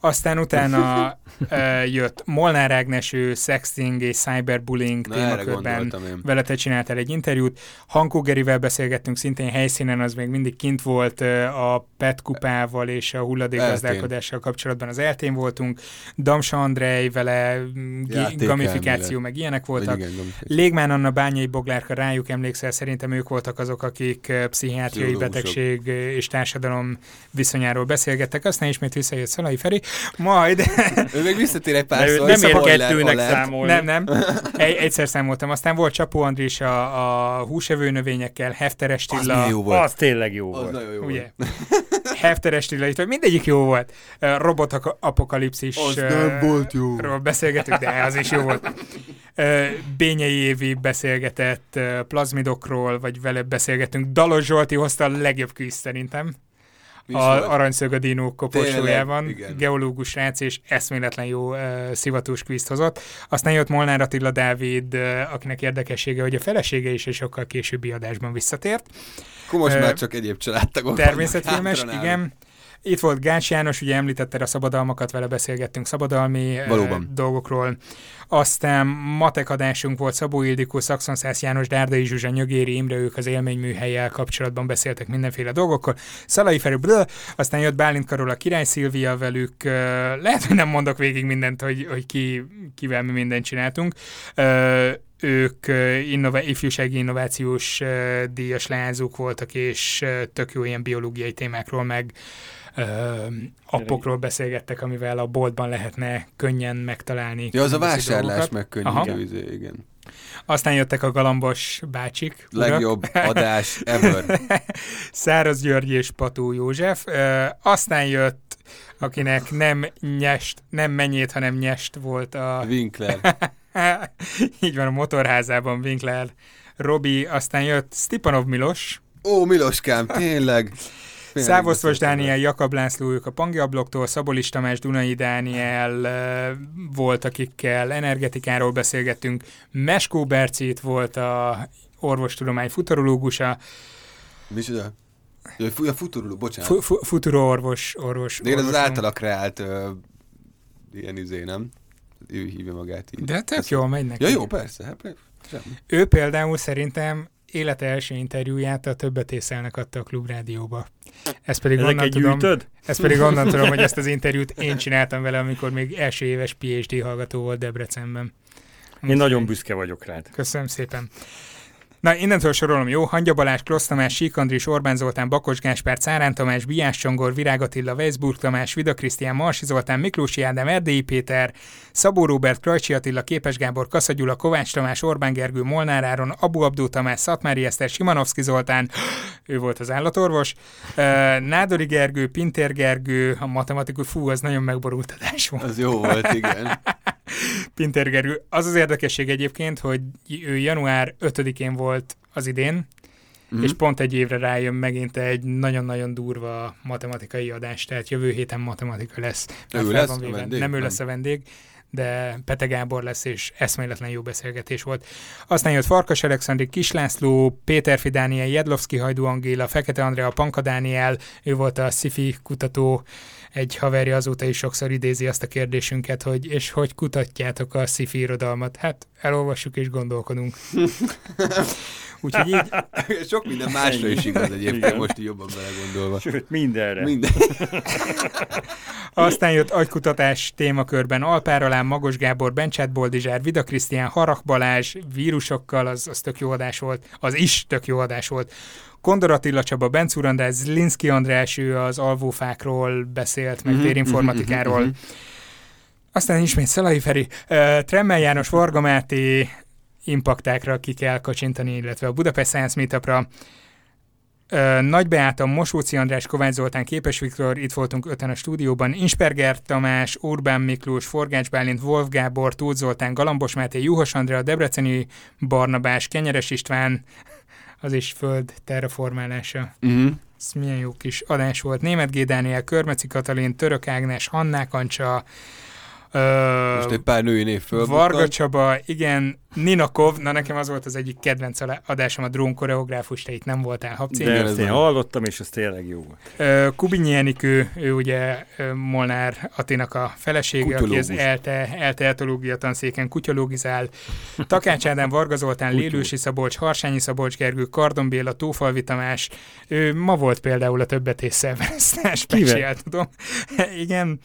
Aztán utána uh, jött Molnár Ágnes, ő sexting és cyberbullying Na, témakörben vele te csináltál egy interjút. Hankó Gerivel beszélgettünk szintén helyszínen, az még mindig kint volt ö, a PET kupával és a hulladékgazdálkodással kapcsolatban az eltén voltunk. Damsa Andrej vele gamifikáció, meg ilyenek voltak. Igen. Légmán Anna Bányai Boglárka, rájuk emlékszel, szerintem ők voltak azok, akik ö, pszichiátriai betegség ö, és társadalom viszonyáról beszélgettek, aztán ismét visszajött Szalai Feri, majd Ő még visszatér egy pár szó, nem ér kettőnek számolni. nem, nem. Egy, egyszer számoltam. Aztán volt Csapó Andris a, a húsevő növényekkel, Hefteres Az Tilla. milyen jó volt. Az tényleg jó Az volt. nagyon jó Ugye? volt. Hefteres Tilla, itt mindegyik jó volt. Robot apokalipszis. Az ö, nem volt jó. Ról beszélgetünk, de az is jó volt. Bényei Évi beszélgetett plazmidokról, vagy vele beszélgetünk. Dalos Zsolti hozta a legjobb kvíz szerintem. A aranyszög a dinók koporsójában, geológus rác, és eszméletlen jó uh, szivatós kvízt hozott. Aztán jött Molnár Attila Dávid, uh, akinek érdekessége, hogy a felesége is egy sokkal későbbi adásban visszatért. Akkor most Ö, már csak egyéb családtagok Természetfilmes, igen. Itt volt Gács János, ugye említetted a szabadalmakat, vele beszélgettünk szabadalmi Valóban. dolgokról. Aztán matek adásunk volt Szabó Ildikó, Szakszonszász János, Dárdai Zsuzsa, Nyögéri Imre, ők az élményműhelyel kapcsolatban beszéltek mindenféle dolgokkal. Szalai Feri, blö, aztán jött Bálint Karola, Király Szilvia velük. Lehet, hogy nem mondok végig mindent, hogy, hogy ki, kivel mi mindent csináltunk. Ők innova- ifjúsági innovációs díjas leányzók voltak, és tök jó ilyen biológiai témákról, meg appokról beszélgettek, amivel a boltban lehetne könnyen megtalálni. Ja, az a vásárlás megkönnyítő, igen. Aztán jöttek a galambos bácsik. urak. Legjobb adás ever. Száraz György és Pató József. Aztán jött, akinek nem nyest, nem mennyét, hanem nyest volt a... Winkler. Így van, a motorházában Winkler Robi, aztán jött Stipanov Milos, Ó, Miloskám, tényleg. Szávoszvas beszéltem Dániel, Jakab László, ők a Pangia blogtól, Szabolis Tamás, Dunai Dániel volt, akikkel energetikáról beszélgettünk, Meskó Bercét volt a orvostudomány futurológusa, Micsoda? Ja, fu- ja, futuruló, bocsánat. fu- fu- futuro orvos, orvos. De én az általa kreált ö, ilyen izé, nem? Ő hívja magát így. De tök Ez- jól megy neki. Ja, jó, persze. Hát. Semmi. Ő például szerintem élete első interjúját a többet észelnek adta a Klubrádióba. Ezt pedig Ezeket onnan tudom, gyűjtöd? ezt pedig onnan tudom, hogy ezt az interjút én csináltam vele, amikor még első éves PhD hallgató volt Debrecenben. Én nagyon büszke vagyok rád. Köszönöm szépen. Na, innentől sorolom, jó? Hangya Balázs, Klossz Tamás, Sík Andris, Orbán Zoltán, Bakos Gáspár, Cárán Tamás, Biás Csongor, Virág Attila, Weisburg Tamás, Vida Krisztián, Marsi Zoltán, Miklósi Ádám, Erdélyi Péter, Szabó Róbert, Krajcsi Attila, Képes Gábor, Kassa Gyula, Kovács Tamás, Orbán Gergő, Molnár Áron, Abu Abdó Tamás, Szatmári Eszter, Simanovszki Zoltán, ő volt az állatorvos, Nádori Gergő, Pintér Gergő, a matematikus, fú, az nagyon megborult adás volt. Az jó volt, igen. Pintér Gergő. Az az érdekesség egyébként, hogy ő január 5-én volt az idén, Mhm. mm. és pont egy évre rájön megint egy nagyon-nagyon durva matematikai adás, tehát jövő héten matematika lesz. Ő Már fel lesz a vendég? Nem ő Nem. lesz a vendég, de Pete Gábor lesz, és eszméletlen jó beszélgetés volt. Aztán jött Farkas Alexandri, Kislászló, Péter Fidániel, Jedlovszki Hajdú Angéla, Fekete Andrea, Panka Dániel, ő volt a sci kutató, egy haverja azóta is sokszor idézi azt a kérdésünket, hogy és hogy kutatjátok a sci irodalmat? Hát elolvassuk és gondolkodunk. Úgyhogy így, Sok minden másra is igaz egyébként, Igen. most így jobban belegondolva. Sőt, mindenre. Minden. Aztán jött agykutatás témakörben Alpár Alán, Magos Gábor, Bencsát Boldizsár, Vida Krisztián, Harach Balázs, vírusokkal, az, az tök jó adás volt, az is tök jó adás volt. Kondor Attila Csaba, Bencúr András, Zlinszki András, ő az alvófákról beszélt, meg Mhm, vérinformatikáról. mhm, mhm, Aztán ismét Szalai Feri, uh, Tremmel János, Varga Máté impaktákra ki kell kacsintani, illetve a Budapest Science Meetupra. Uh, Nagy Beáta, Mosóci András, Kovács Zoltán, Képes Viktor, itt voltunk öten a stúdióban, Insperger Tamás, Orbán Miklós, Forgács Bálint, Wolf Gábor, Tóth Zoltán, Galambos Máté, Juhos Andrea, Debreceni Barnabás, Kenyeres István, az is föld terraformálása. Mhm. Ez milyen jó kis adás volt. Német G. Dániel, Körmeci Katalin, Török Ágnes, Hannák Ancsa, ö, Most egy pár női név föl. Varga Csaba, igen, Ninakov, na nekem az volt az egyik kedvenc adásom a drón koreográfus, te itt nem voltál, Habci. De Igen, ezt ez én hallottam, és az tényleg jó volt. Kubinyi Enikő, ő ugye Molnár Atinak a felesége, aki az Kutyológus. ELTE, ELTE etológia tanszéken kutyológizál. Takács Ádám, Varga Zoltán. Lélősi Szabolcs, Harsányi Szabolcs Gergő, Kardon Béla, Tófalvi Tamás. Ő ma volt például a többet Kivel? speciál tudom. Igen,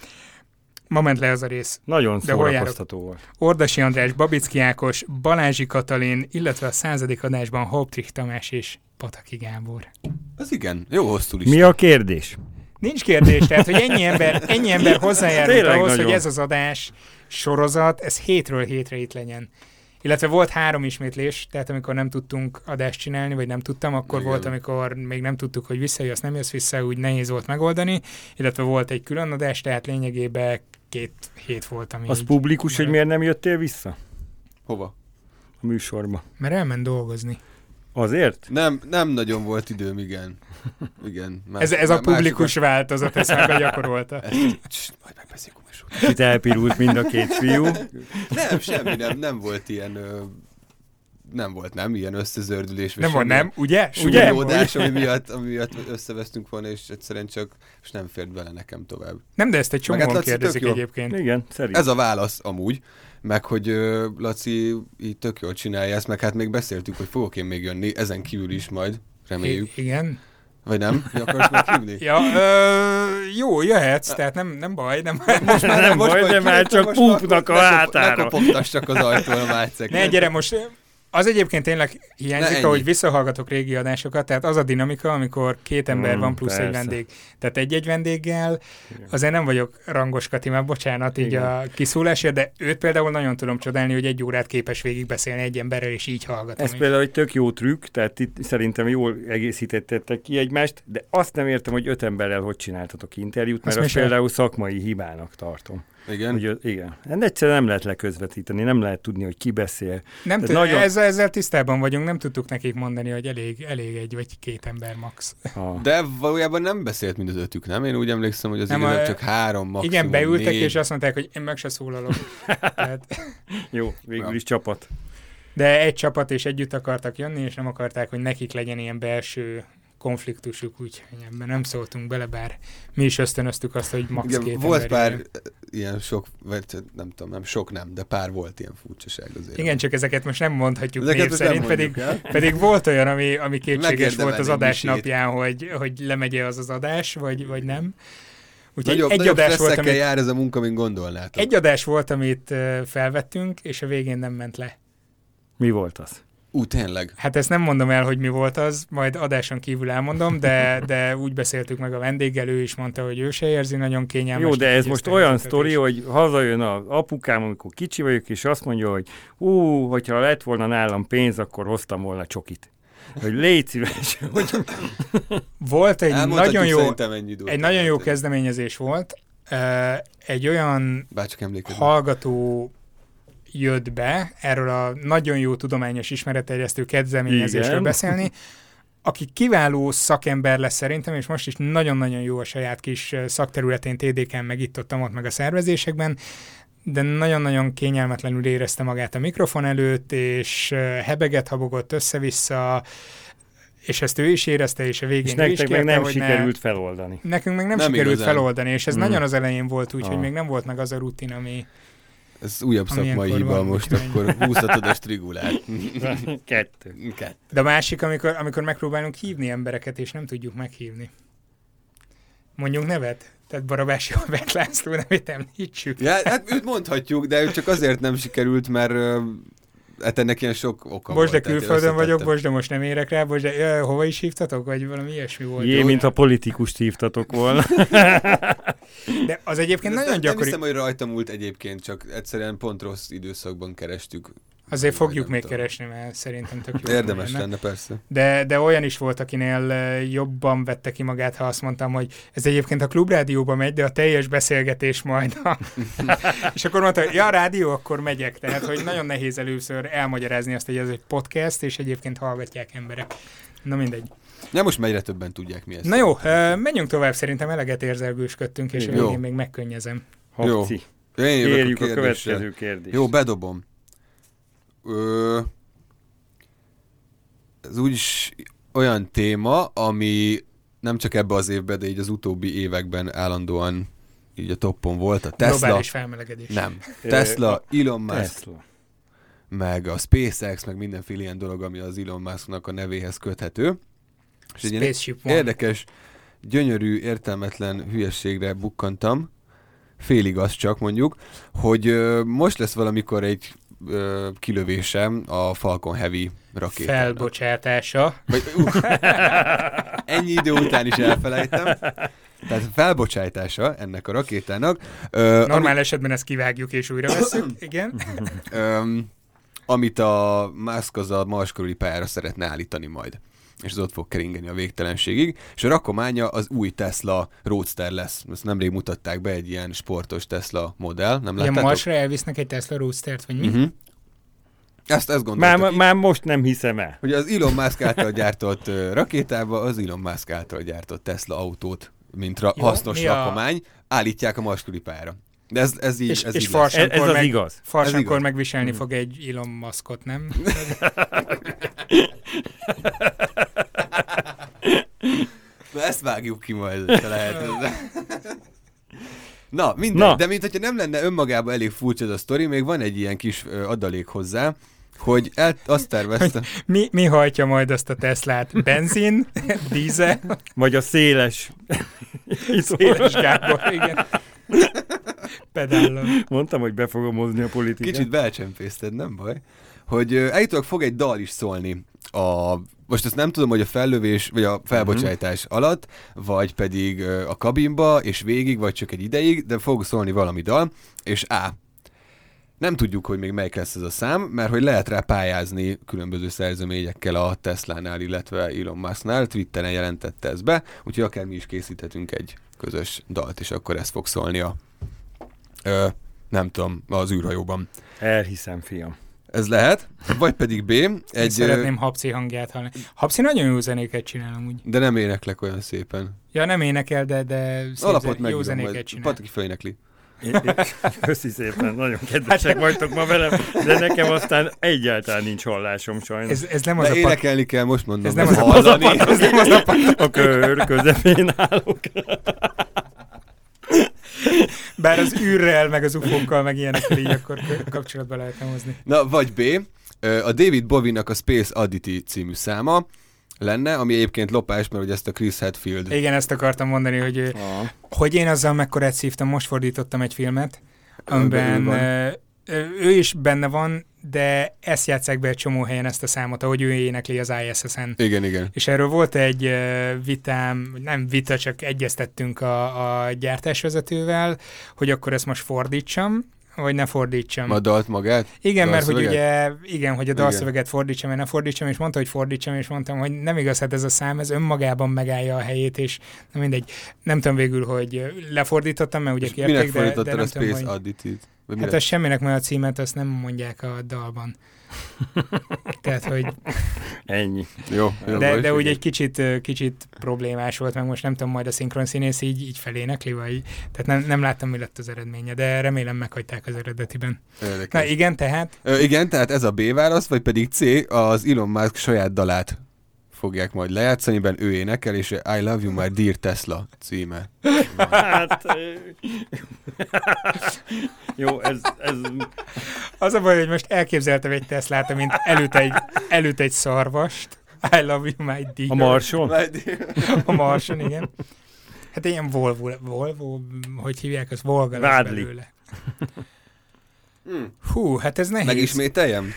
ma ment le az a rész. Nagyon De szórakoztató volt. Ordasi András, Babicki Ákos, Balázsi Katalin, illetve a századik adásban Hauptrich Tamás és Pataki Gábor. Az igen, jó hosszú Mi lista. a kérdés? Nincs kérdés, tehát, hogy ennyi ember, ennyi ember hozzájárult ahhoz, nagyon. hogy ez az adás sorozat, ez hétről hétre itt legyen. Illetve volt három ismétlés, tehát amikor nem tudtunk adást csinálni, vagy nem tudtam, akkor Igen. volt, amikor még nem tudtuk, hogy visszajössz, nem jössz vissza, úgy nehéz volt megoldani, illetve volt egy külön adás, tehát lényegében két hét volt, ami Az így- publikus, hogy miért nem jöttél vissza Hova? a műsorba? Mert elment dolgozni. Azért? Nem, nem nagyon volt időm, igen. Igen. Más, Ez, ez a publikus változat, ezt meg gyakorolta. másokat- Ezt, majd megbeszéljük a műsorban. Itt elpirult mind a két fiú. Nem, semmi nem, nem volt ilyen... Ö, nem volt, nem? Ilyen összezördülés. Nem semmi nem? Ugye? Ugye? Súlyódás, ami miatt, ami miatt összevesztünk volna, és egyszerűen csak és nem fért bele nekem tovább. Nem, de ezt egy hát csomóan Laci, tök kérdezik egyébként. Igen, szerint. Ez a válasz amúgy, meg hogy Laci így tök jól csinálja ezt, meg hát még beszéltük, hogy fogok én még jönni, ezen kívül is majd, reméljük. I- igen. Vagy nem? Mi akarsz meghívni? Ja, ö, jó, jöhetsz, tehát nem, nem baj, nem Most már Nem most baj, majd de már csak púpnak a hátára. Ne kopogtass csak az ajtón a mácek. Ne, gyere most, az egyébként tényleg Ne, hiányzik, ennyi. ahogy visszahallgatok régi adásokat, tehát az a dinamika, amikor két ember Mm, van plusz egy persze. vendég. Tehát egy-egy vendéggel, Igen. azért nem vagyok rangos Kati, már bocsánat így Igen. a kiszólásért, de őt például nagyon tudom csodálni, hogy egy órát képes végigbeszélni egy emberrel, és így hallgatom. Ez például egy tök jó trükk, tehát itt szerintem jól egészítettetek ki egymást, de azt nem értem, hogy öt emberrel hogy csináltatok interjút, mert Azt például szakmai hibának tartom. Igen? Hogy, igen. Hát egyszerűen nem lehet leközvetíteni, nem lehet tudni, hogy ki beszél. Nem tudom, nagyon- ezzel, ezzel tisztában vagyunk, nem tudtuk nekik mondani, hogy elég, elég egy vagy két ember max. A... De valójában nem beszélt mind az ötük, nem? Én úgy emlékszem, hogy az Nem, igazán a- csak három, maximum Igen, beültek, négy. és azt mondták, hogy én meg se szólalok. Tehát, Jó, végül Ja. is csapat. de egy csapat és együtt akartak jönni, és nem akarták, hogy nekik legyen ilyen belső konfliktusuk, úgyhogy ebben nem szóltunk bele, bár mi is ösztönöztük azt, hogy max Igen, két volt pár jöjjön. ilyen sok, vagy nem tudom, nem sok nem, de pár volt ilyen furcsaság azért. Igen, csak ezeket most nem mondhatjuk Ezeket név szerint, pedig, el. pedig volt olyan, ami, ami kétséges volt az adás misét. napján, hogy, hogy lemegye az az adás, vagy, vagy nem. Úgyhogy Nagyobb, egy nagyobb adás, volt, amit, jár ez a munka, mint gondolnátok. egy adás volt, amit felvettünk, és a végén nem ment le. Mi volt az? Ú, tényleg. Hát ezt nem mondom el, hogy mi volt az, majd adáson kívül elmondom, de, de úgy beszéltük meg a vendéggel, ő is mondta, hogy ő se érzi nagyon kényelmes. Jó, de ez most olyan sztori, hogy... hazajön az apukám, amikor kicsi vagyok, és azt mondja, hogy ú, hogyha lett volna nálam pénz, akkor hoztam volna csokit. Hogy légy szíves, hogy Volt egy Elmondhatjuk nagyon jó, egy nagyon jó kezdeményezés volt. Egy olyan Bárcsak hallgató jött be erről a nagyon jó tudományos ismeretterjesztő kezdeményezésről Igen. beszélni, aki kiváló szakember lesz szerintem, és most is nagyon-nagyon jó a saját kis szakterületén, TDK-n, meg itt ott, ott meg a szervezésekben, de nagyon-nagyon kényelmetlenül érezte magát a mikrofon előtt, és hebeget habogott össze-vissza, és ezt ő is érezte, és a végén és ő is nektek meg kérte, nem hogy ne- sikerült feloldani. Nekünk meg nem, Nem sikerült igazán. feloldani, és ez Mm. nagyon az elején volt, úgyhogy Ah. még nem volt meg az a rutin, ami... Ez újabb Ami szakmai hiba, van, most úgyhogy- akkor húzhatod a strigulát. Kettő. Kettő. De a másik, amikor, amikor megpróbálunk hívni embereket, és nem tudjuk meghívni. Mondjunk nevet? Tehát Barabás Albert László nevét említsük. Ja, hát őt mondhatjuk, de ő csak azért nem sikerült, mert hát ennek ilyen sok oka Most de volt. tehát külföldön vagyok, most de most nem érek rá, most de ö, hova is hívtatok? Vagy valami ilyesmi volt. Jé, mint a politikust hívtatok volna. De az egyébként Ez nagyon nem, gyakori. Nem hiszem, hogy rajta múlt egyébként, csak egyszerűen pont rossz időszakban kerestük. Azért fogjuk nem még tudom. keresni, mert szerintem tök jó. Érdemes lenne. lenne, persze. De, de olyan is volt, akinél ö, jobban vette ki magát, ha azt mondtam, hogy ez egyébként a klubrádióba megy, de a teljes beszélgetés majd. A... és akkor mondta, hogy ja, rádió, akkor megyek. Tehát, hogy nagyon nehéz először elmagyarázni azt, hogy ez egy podcast, és egyébként hallgatják emberek. Na mindegy. Ja, most egyre többen tudják mi ez. Na jó, ö, menjünk tovább, szerintem eleget érzelgősködtünk, és a Jó. végén még megkönnyezem. Habci. Én jövök Érjük a, kérdéssel. következő kérdést. Jó, bedobom. Ö, ez úgyis olyan téma, ami nem csak ebbe az évben, de így az utóbbi években állandóan így a toppon volt. A Tesla. Globális felmelegedés. Nem. Tesla, Elon Musk, Tesla. meg a SpaceX, meg mindenféle ilyen dolog, ami az Elon Musknak a nevéhez köthető. És egy ilyen Spaceship One. érdekes, gyönyörű, értelmetlen hülyességre bukkantam, félig az csak mondjuk, hogy most lesz valamikor egy ö, kilövésem a Falcon Heavy rakétának. Felbocsátása. Vagy, uh, ennyi idő után is elfelejtem. Tehát felbocsájtása ennek a rakétának. Ö, Normál esetben ezt kivágjuk és újra veszük. Igen. Öm, amit a Musk az a Mars körüli pályára szeretne állítani majd és az ott fog keringeni a végtelenségig, és a rakománya az új Tesla Roadster lesz. Ezt nemrég mutatták be egy ilyen sportos Tesla modell, nem láttátok? Marsra elvisznek egy Tesla Roadstert, vagy mi? Uh-huh. Ezt, ezt Már, gondoltam. már most nem hiszem el. Hogy az Elon Musk által gyártott rakétába az Elon Musk által gyártott Tesla autót, mint ra- Jó, hasznos mi a- rakomány, állítják a Mars pályára. De ez, ez így, És- ez és így lesz. Ez, ez Akkor az meg- igaz. Ez Farsankor igaz. megviselni Hmm. fog egy Elon Muskot, nem? Na ezt vágjuk ki majd, ha lehet. Na, mindegy, Na. De mint hogyha nem lenne önmagában elég furcsa ez a sztori, még van egy ilyen kis ö, adalék hozzá, hogy el, azt tervezte, Mi, mi hajtja majd azt a Teslát? Benzin? Dízel? Vagy a széles. Széles Gábor, igen. Pedállon. Mondtam, hogy be fogom hozni a politikát. kicsit belcsempészted, nem baj, hogy ö, állítólag fog egy dal is szólni a most ezt nem tudom, hogy a fellövés, vagy a felbocsájtás Mhm. alatt, vagy pedig a kabinba, és végig, vagy csak egy ideig, de fog szólni valami dal, és A. Nem tudjuk, hogy még melyik lesz ez a szám, mert hogy lehet rá pályázni különböző szerzőményekkel a Tesla-nál, illetve Elon Musk-nál, Twitteren jelentette ezt be, úgyhogy akár mi is készíthetünk egy közös dalt, és akkor ez fog szólni a, ö, nem tudom, az űrhajóban. Elhiszem, fiam. Ez lehet, vagy pedig B, Egy, szeretném Hapci hangját hallani. Hapci nagyon jó zenéket csinál amúgy. de nem éneklek olyan szépen. Ja, nem énekel, de, de szép Alapot zen- jó zenéket majd csinál. Patrik felénekli. Köszi szépen, nagyon kedvesek vagytok ma velem, de nekem aztán egyáltalán nincs hallásom sajnos. Ez, ez nem az De a énekelni kell, most mondom. Ez nem hogy az a- hallani. Ez nem az a. A kör közepén állok. Bár az űrrel, meg az ufókkal, meg ilyenekkel így akkor kapcsolatba lehetne hozni. Na, vagy B. A David Bowie-nak a Space Oddity című száma lenne, ami egyébként lopás, mert ugye ezt a Chris Hadfield Igen, ezt akartam mondani, hogy, Ah. hogy én azzal mekkorát szívtam, most fordítottam egy filmet, Amiben ő is benne van, de ezt játsszák be egy csomó helyen ezt a számot, ahogy ő énekli az ISS-en. Igen, igen. És erről volt egy vitám, nem vita, csak egyeztettünk a, a gyártásvezetővel, hogy akkor ezt most fordítsam, vagy ne fordítsam. A dalt magát? Igen, mert hogy ugye, igen, hogy a Igen. dalszöveget fordítsam, vagy ne fordítsam, és mondta, hogy fordítsam, és mondtam, hogy nem igaz, hát ez a szám, ez önmagában megállja a helyét, és na mindegy. Nem tudom végül, hogy lefordítottam, mert ugye És kérték, de, de nem a tudom, Space hogy... Vagy Hát mire? az semminek, mert a címet azt nem mondják a dalban. Tehát, hogy Ennyi. Jó, jó de, de úgy egy kicsit, kicsit problémás volt, meg most nem tudom, majd a szinkron színész így, így felénekli, vagy... Tehát nem, nem láttam, mi lett az eredménye, de remélem meghagyták az eredetiben. Érdekes. Na igen, tehát Ö, igen, tehát ez a B válasz, vagy pedig C, az Elon Musk saját dalát fogják majd lejátszani, ben ő énekel, és I Love You My Dear Tesla címe. Hát... Jó, ez, ez Az a baj, hogy most elképzeltem egy Teslát, mint előtt egy, előtt egy szarvast. I love you, my dear. a Marson. A Marson, igen. Hát ilyen Volvo, Volvo, hogy hívják, az Volga lesz Vádli. belőle. Hú, hát ez nehéz. Megismételjem?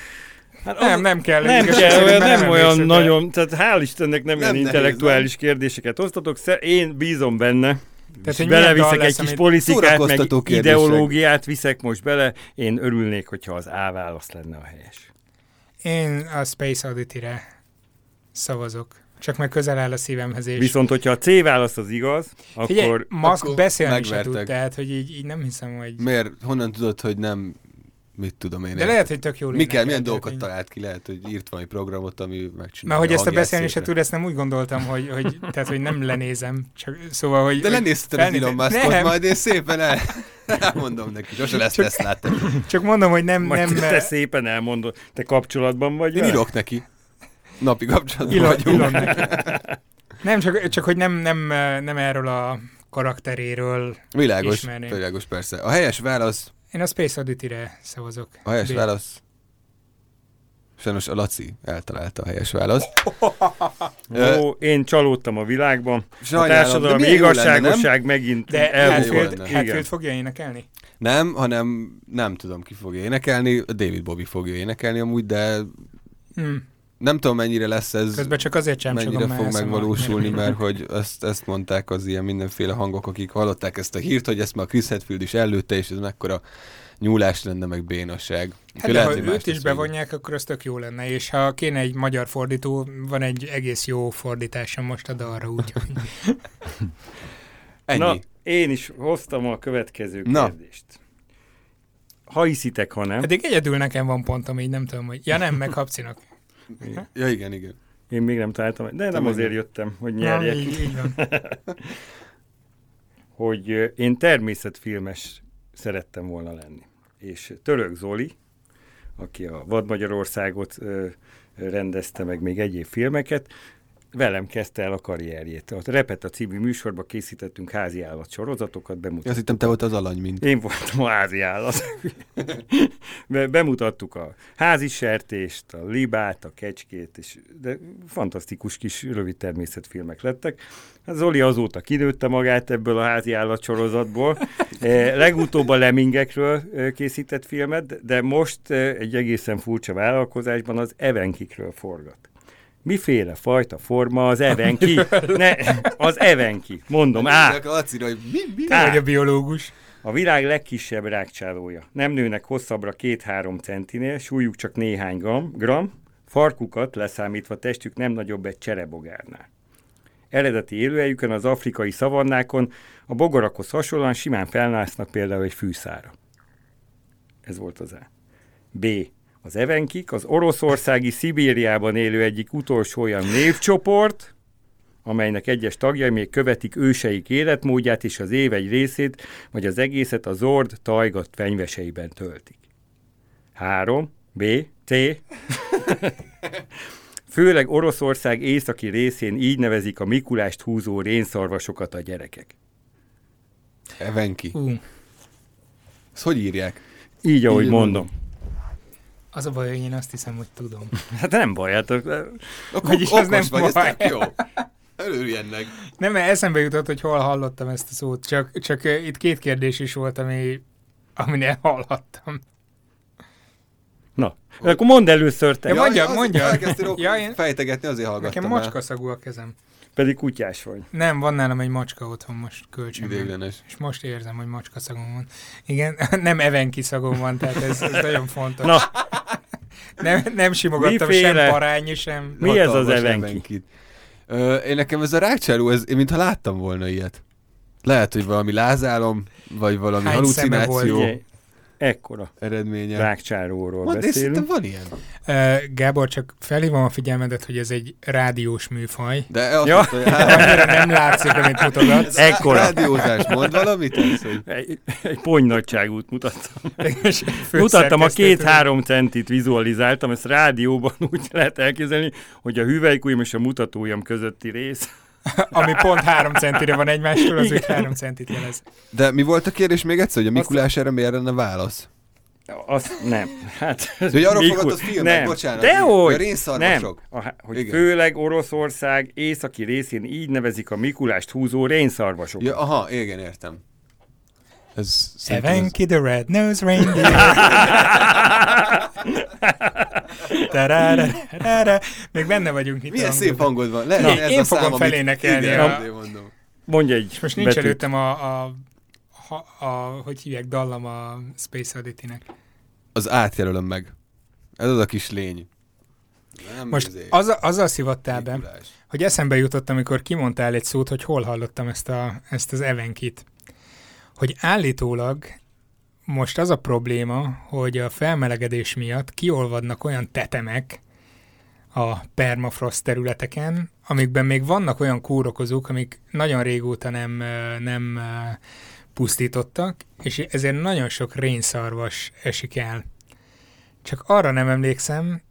Hát Nem, nem kell. Nem kell, olyan, nem emlékszem, olyan nagyon, tehát hál' Istennek nem, Nem ilyen intellektuális kérdéseket osztatok, Sze- én bízom benne, Tehát, hogy beleviszek egy kis politikát, meg kérdések. ideológiát viszek most bele, én örülnék, hogyha az A válasz lenne a helyes. Én a Space Oddity-re szavazok. Csak meg közel áll a szívemhez, és Viszont, hogyha a C válasz az igaz, Figyelj, akkor Musk akkor beszélni se megvertek. tud, tehát, hogy így, így nem hiszem, hogy... Miért? Honnan tudod, hogy nem... Mit tudom én? De lehet, hogy tök jól Mi kell, milyen dolgokat talált ki? Lehet, hogy írt valami programot, ami megcsinálja Mert hogy ezt a beszélni se tud, ezt nem úgy gondoltam, hogy, hogy, tehát, hogy nem lenézem. Csak, szóval, hogy... De lenézted az. Elon Muskot, Nem. majd én szépen el... Elmondom neki, sose lesz Csak- Teslát. te. Csak mondom, hogy nem... majd nem te szépen elmondod, te kapcsolatban vagy Én vele? írok neki. Napi kapcsolatban Ilon, vagyunk. Ilon neki. Nem, csak, csak hogy nem, nem, nem erről a karakteréről. Világos, Ismerném. világos persze. A helyes válasz, Én a Space Oddity-re szavazok. a helyes B. válasz, sajnos a Laci eltalálta a helyes választ. Ó, én csalódtam a világban. A Sajnálom, de társadalmi lenne, igazságosság megint De. Hatfield Igen. fogja énekelni? Nem, hanem nem tudom ki fogja énekelni, a David Bobby fogja énekelni amúgy, de Hm. Nem tudom mennyire lesz ez, Közben csak azért sem mennyire fog megvalósulni, mert hogy ezt, ezt mondták az ilyen mindenféle hangok, akik hallották ezt a hírt, hogy ezt már Chris Hadfield is előtte, és ez mekkora nyúlás lenne, meg bénasság. Hát de ha őt is bevonják, akkor az tök jó lenne, és ha kéne egy magyar fordító, van egy egész jó fordításom most a dalra, úgyhogy Ennyi. Na, én is hoztam a következő Na. kérdést. Ha hiszitek, ha nem, eddig egyedül nekem van pontom, így nem tudom, hogy ja nem, meg Habcinak. Ja, igen, igen. én még nem találtam, de nem Te azért meg- jöttem, hogy Na, nyerjek. így, így van. hogy én természetfilmes szerettem volna lenni. És Török Zoli, aki a Vad Magyarországot rendezte meg még egyéb filmeket, velem kezdte el a karrierjét. A Repeta című műsorba készítettünk házi állat sorozatokat, bemutattuk. Azt hittem, te volt az alany, mint. Én voltam a házi állat. Be- Bemutattuk a házi sertést, a libát, a kecskét, és de fantasztikus kis rövid természetfilmek lettek. Hát Zoli azóta kinőtte magát ebből a házi állatsorozatból. Eh, Legutóbb a lemingekről eh, készített filmet, de most eh, egy egészen furcsa vállalkozásban az evenkikről forgat. Miféle fajta forma az evenki? Ne, az evenki. Mondom, á, Lacira, hogy mi, mi? Te vagy a biológus. a világ legkisebb rákcsálója. Nem nőnek hosszabbra 2-3 centinél, súlyuk csak néhány gram, gram, farkukat leszámítva testük nem nagyobb egy cserebogárnál. Eredeti élőhelyükön az afrikai szavannákon a bogarakhoz hasonlóan simán felnásznak például egy fűszára. Ez volt az A. B. Az evenkik az oroszországi Szibériában élő egyik utolsó olyan névcsoport, amelynek egyes tagjai még követik őseik életmódját, és az év egy részét, vagy az egészet a zord tajgat fenyveseiben töltik. 3. B. C. Főleg Oroszország északi részén így nevezik a Mikulást húzó rénszarvasokat a gyerekek. Evenki. Ú, Ezt hogy írják? Így, ahogy Így mondom. Az a baj, hogy én azt hiszem, hogy tudom. Hát nem baj, hát Akkor Vagyis okos az nem vagy, ez baj. tök jó. Örülj ennek. Nem, mert eszembe jutott, hogy hol hallottam ezt a szót, csak, csak itt két kérdés is volt, ami, aminél hallhattam. Na, akkor mondd először te. Ja, mondja, az- mondja. Elkezdtél Ja, én- fejtegetni, azért hallgattam Nekem macskaszagú a kezem. Pedig kutyás vagy. Nem, van nálam egy macska otthon most kölcsönben. Ideiglenes. És most érzem, hogy macska szagom van. Igen, nem evenki szagom van, tehát ez, ez nagyon fontos. Na, Nem, nem simogattam Miféle? sem parányi, sem... Mi ez az evenki? evenkit. Ö, én nekem ez a rákcsáló, ez, én mintha láttam volna ilyet. Lehet, hogy valami lázálom, vagy valami Hány halucináció ekkora eredménye. rákcsáróról Mondd, beszélünk. van ilyen. Uh, Gábor, csak felhívom a figyelmedet, hogy ez egy rádiós műfaj. De azt Ja. mondta, hogy hát, Annyira nem látszik, amit mutogatsz. Ekkora. rádiózás, mond valamit? Ez, hogy Egy, egy ponynagyságút mutattam. Mutattam a két-három centit vizualizáltam, ezt rádióban úgy lehet elképzelni, hogy a hüvelykujjam és a mutatójam közötti rész. Ami pont három centire van egymástól, az úgy három centit jelez. De mi volt a kérdés még egyszer, hogy a Mikulás erre miért lenne válasz? Azt nem. Hát, De hogy arról Mikor- fogadott filmek, nem. bocsánat. Dehogy! A rénszarvasok. Nem. A, hogy Igen. főleg Oroszország északi részén így nevezik a Mikulást húzó rénszarvasokat. Ja, aha, igen, értem. Ez szerintem ez- Evenki the Red Nose Reindeer. Tarararara. Még benne vagyunk itt. Milyen szép hangod van. Le, Na, ez én a fogom szám, amit- felénekelni Igen, a- azért mondom. Mondj egy És most nincs betűt. előttem a, a, a, a, hogy hívják, dallam a Space Oddity-nek. Az átjelölöm meg. Ez az a kis lény. Nem Most izé, az, azzal szivattál be, hogy eszembe jutott, amikor kimondtál egy szót, hogy hol hallottam ezt, a, ezt az evenkit. Hogy állítólag most az a probléma, hogy a felmelegedés miatt kiolvadnak olyan tetemek a permafrost területeken, amikben még vannak olyan kórokozók, amik nagyon régóta nem, nem pusztítottak, és ezért nagyon sok rénszarvas esik el. Csak arra nem emlékszem,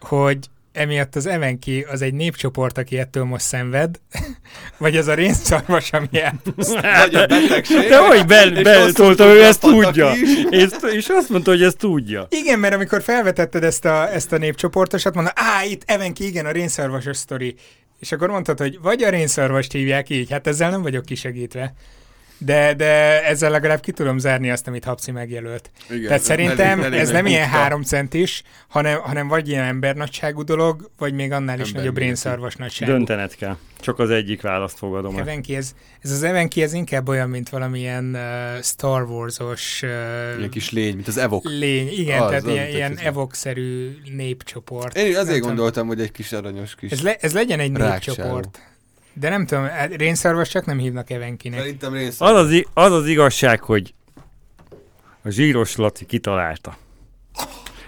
hogy emiatt az evenki az egy népcsoport, aki ettől most szenved, vagy az a rénszarvas, ami. Vagy a betegség. De hogy be, és be ő ezt tudja. És, és azt mondta, hogy ezt tudja. Igen, mert amikor felvetetted ezt a, ezt a népcsoportosat, mondta, á, itt Evenki, igen, a rénszarvasos sztori. És akkor mondtad, hogy vagy a rénszarvast hívják így, hát ezzel nem vagyok kisegítve. De, de ezzel legalább ki tudom zárni azt, amit Hapci megjelölt. Igen, Tehát szerintem elég- elég ez nem ilyen három centis, hanem, hanem vagy ilyen embernagyságú dolog, vagy még annál is Ember nagyobb rénszarvas nagyságú. Döntened kell. Csak az egyik választ fogadom. Evenki, ez, ez az Evenki, ez inkább olyan, mint valamilyen uh, Star Wars-os uh, Ilyen kis lény, mint az evok. lény. Igen, Az, tehát az ilyen, ilyen evok-szerű népcsoport. Én Nem azért tudom. gondoltam, hogy egy kis aranyos kis... Ez, le, ez legyen egy Rákcsáló. népcsoport. De nem tudom, hát rénszarvas csak nem hívnak Evenkinek. Szerintem rész. Az az, az az igazság, hogy a zsíros Laci kitalálta.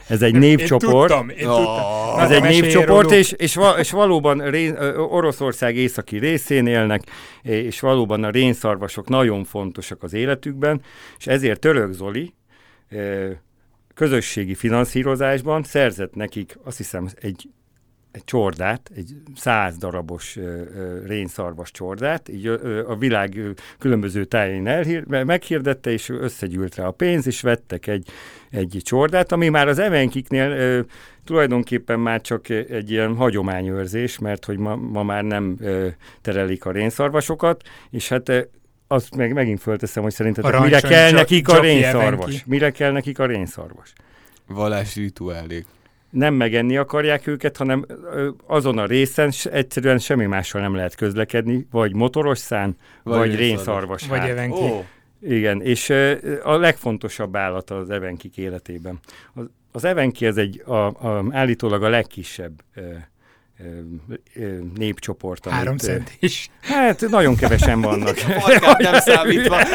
Ez egy Én népcsoport. tudtam, én Ó, tudtam. Ez egy népcsoport, és, és, va, és valóban ré, ö, Oroszország északi részén élnek, és valóban a rénszarvasok nagyon fontosak az életükben, és ezért Török Zoli közösségi finanszírozásban szerzett nekik, azt hiszem, egy, egy csordát, egy száz darabos rénszarvas csordát, így a világ különböző tájain elhír, meghirdette, és összegyűlt rá a pénz, és vettek egy, egy csordát, ami már az evenkiknél tulajdonképpen már csak egy ilyen hagyományőrzés, mert hogy ma, ma már nem terelik a rénszarvasokat, és hát azt meg megint fölteszem, hogy szerintetek mire kell nekik a rénszarvas? Mire kell nekik a rénszarvas? Vallási rituálék. Nem megenni akarják őket, hanem azon a részen egyszerűen semmi mással nem lehet közlekedni, vagy motoros szán, vagy, Vagy rénszarvas. Vagy. Evenki. Ó, Igen, és a legfontosabb állat az evenkik életében. Az, az evenki ez egy a, a, állítólag a legkisebb ö, ö, ö, népcsoport. amit, Három cent is. Hát nagyon kevesen vannak. Farkát nem számítva.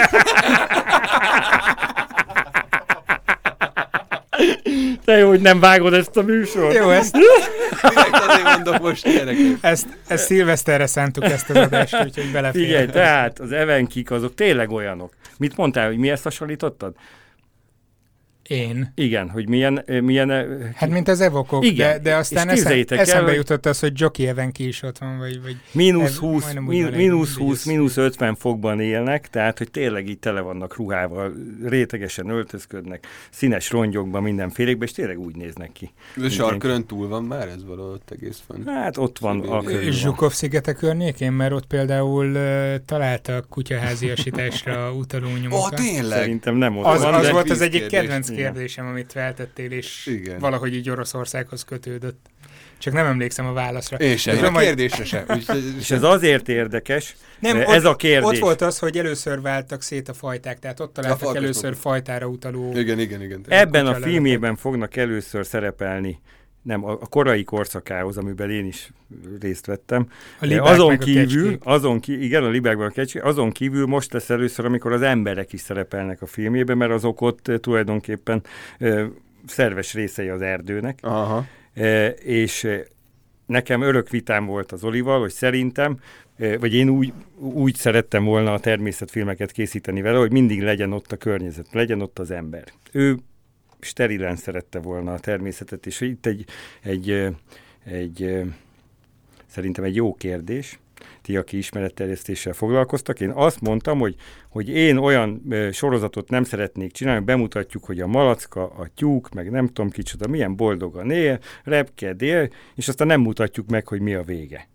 Te jó, hogy nem vágod ezt a műsort. Jó, ezt, Direkt azért mondom most gyerekek. ezt, ezt szilveszterre szántuk ezt az adást, úgyhogy belefér. Figyelj, tehát az evenkik azok tényleg olyanok. Mit mondtál, hogy mihez hasonlítottad? Én. Igen, hogy milyen, milyen Hát mint az evokok, Igen, de, de aztán eszem, el, eszembe hogy- jutott az, hogy Jockey Evenki is ott van, vagy, vagy mínusz ez 20, majdnem úgy min- van, mínusz hogy 20, ez- mínusz 50 fokban élnek, tehát hogy tényleg így tele vannak ruhával, rétegesen öltözködnek, színes rongyokban, mindenfélékben, és tényleg úgy néznek ki. A sarkörön túl van már ez valahogy ott egész fönn. Hát ott van a körül van. Zsukov szigete környékén, mert ott például uh, találtak kutyaháziasításra utaló Ó, nyomokat. tényleg? Szerintem nem ott Az, van, az de volt az egyik kedvenc. Kérdésem, amit feltettél, és Igen. valahogy így Oroszországhoz kötődött. Csak nem emlékszem a válaszra. Sem, Tudom, a hogy- kérdésre sem. És ez azért érdekes, Nem, ott, ez a kérdés. Ott volt az, hogy először váltak szét a fajták, tehát ott találtak először fajtára utaló... Igen, igen, igen. Ebben a filmében fognak először szerepelni, nem, a, a korai korszakához, amiben én is részt vettem. A libák azon meg a kívül, kecskék. azon ki, igen, a libákban a kecské, azon kívül most lesz először, amikor az emberek is szerepelnek a filmjében, mert azok ott eh, tulajdonképpen eh, szerves részei az erdőnek. Aha. E, és nekem örök vitám volt az Olival, hogy szerintem, vagy én úgy, úgy szerettem volna a természetfilmeket készíteni vele, hogy mindig legyen ott a környezet, legyen ott az ember. Ő sterilen szerette volna a természetet, és itt egy, egy, egy szerintem egy jó kérdés, ti, aki ismeretterjesztéssel foglalkoztak. Én azt mondtam, hogy, hogy én olyan ö, sorozatot nem szeretnék csinálni, bemutatjuk, hogy a malacka, a tyúk, meg nem tudom kicsoda, milyen boldogan él, repked él, és aztán nem mutatjuk meg, hogy mi a vége.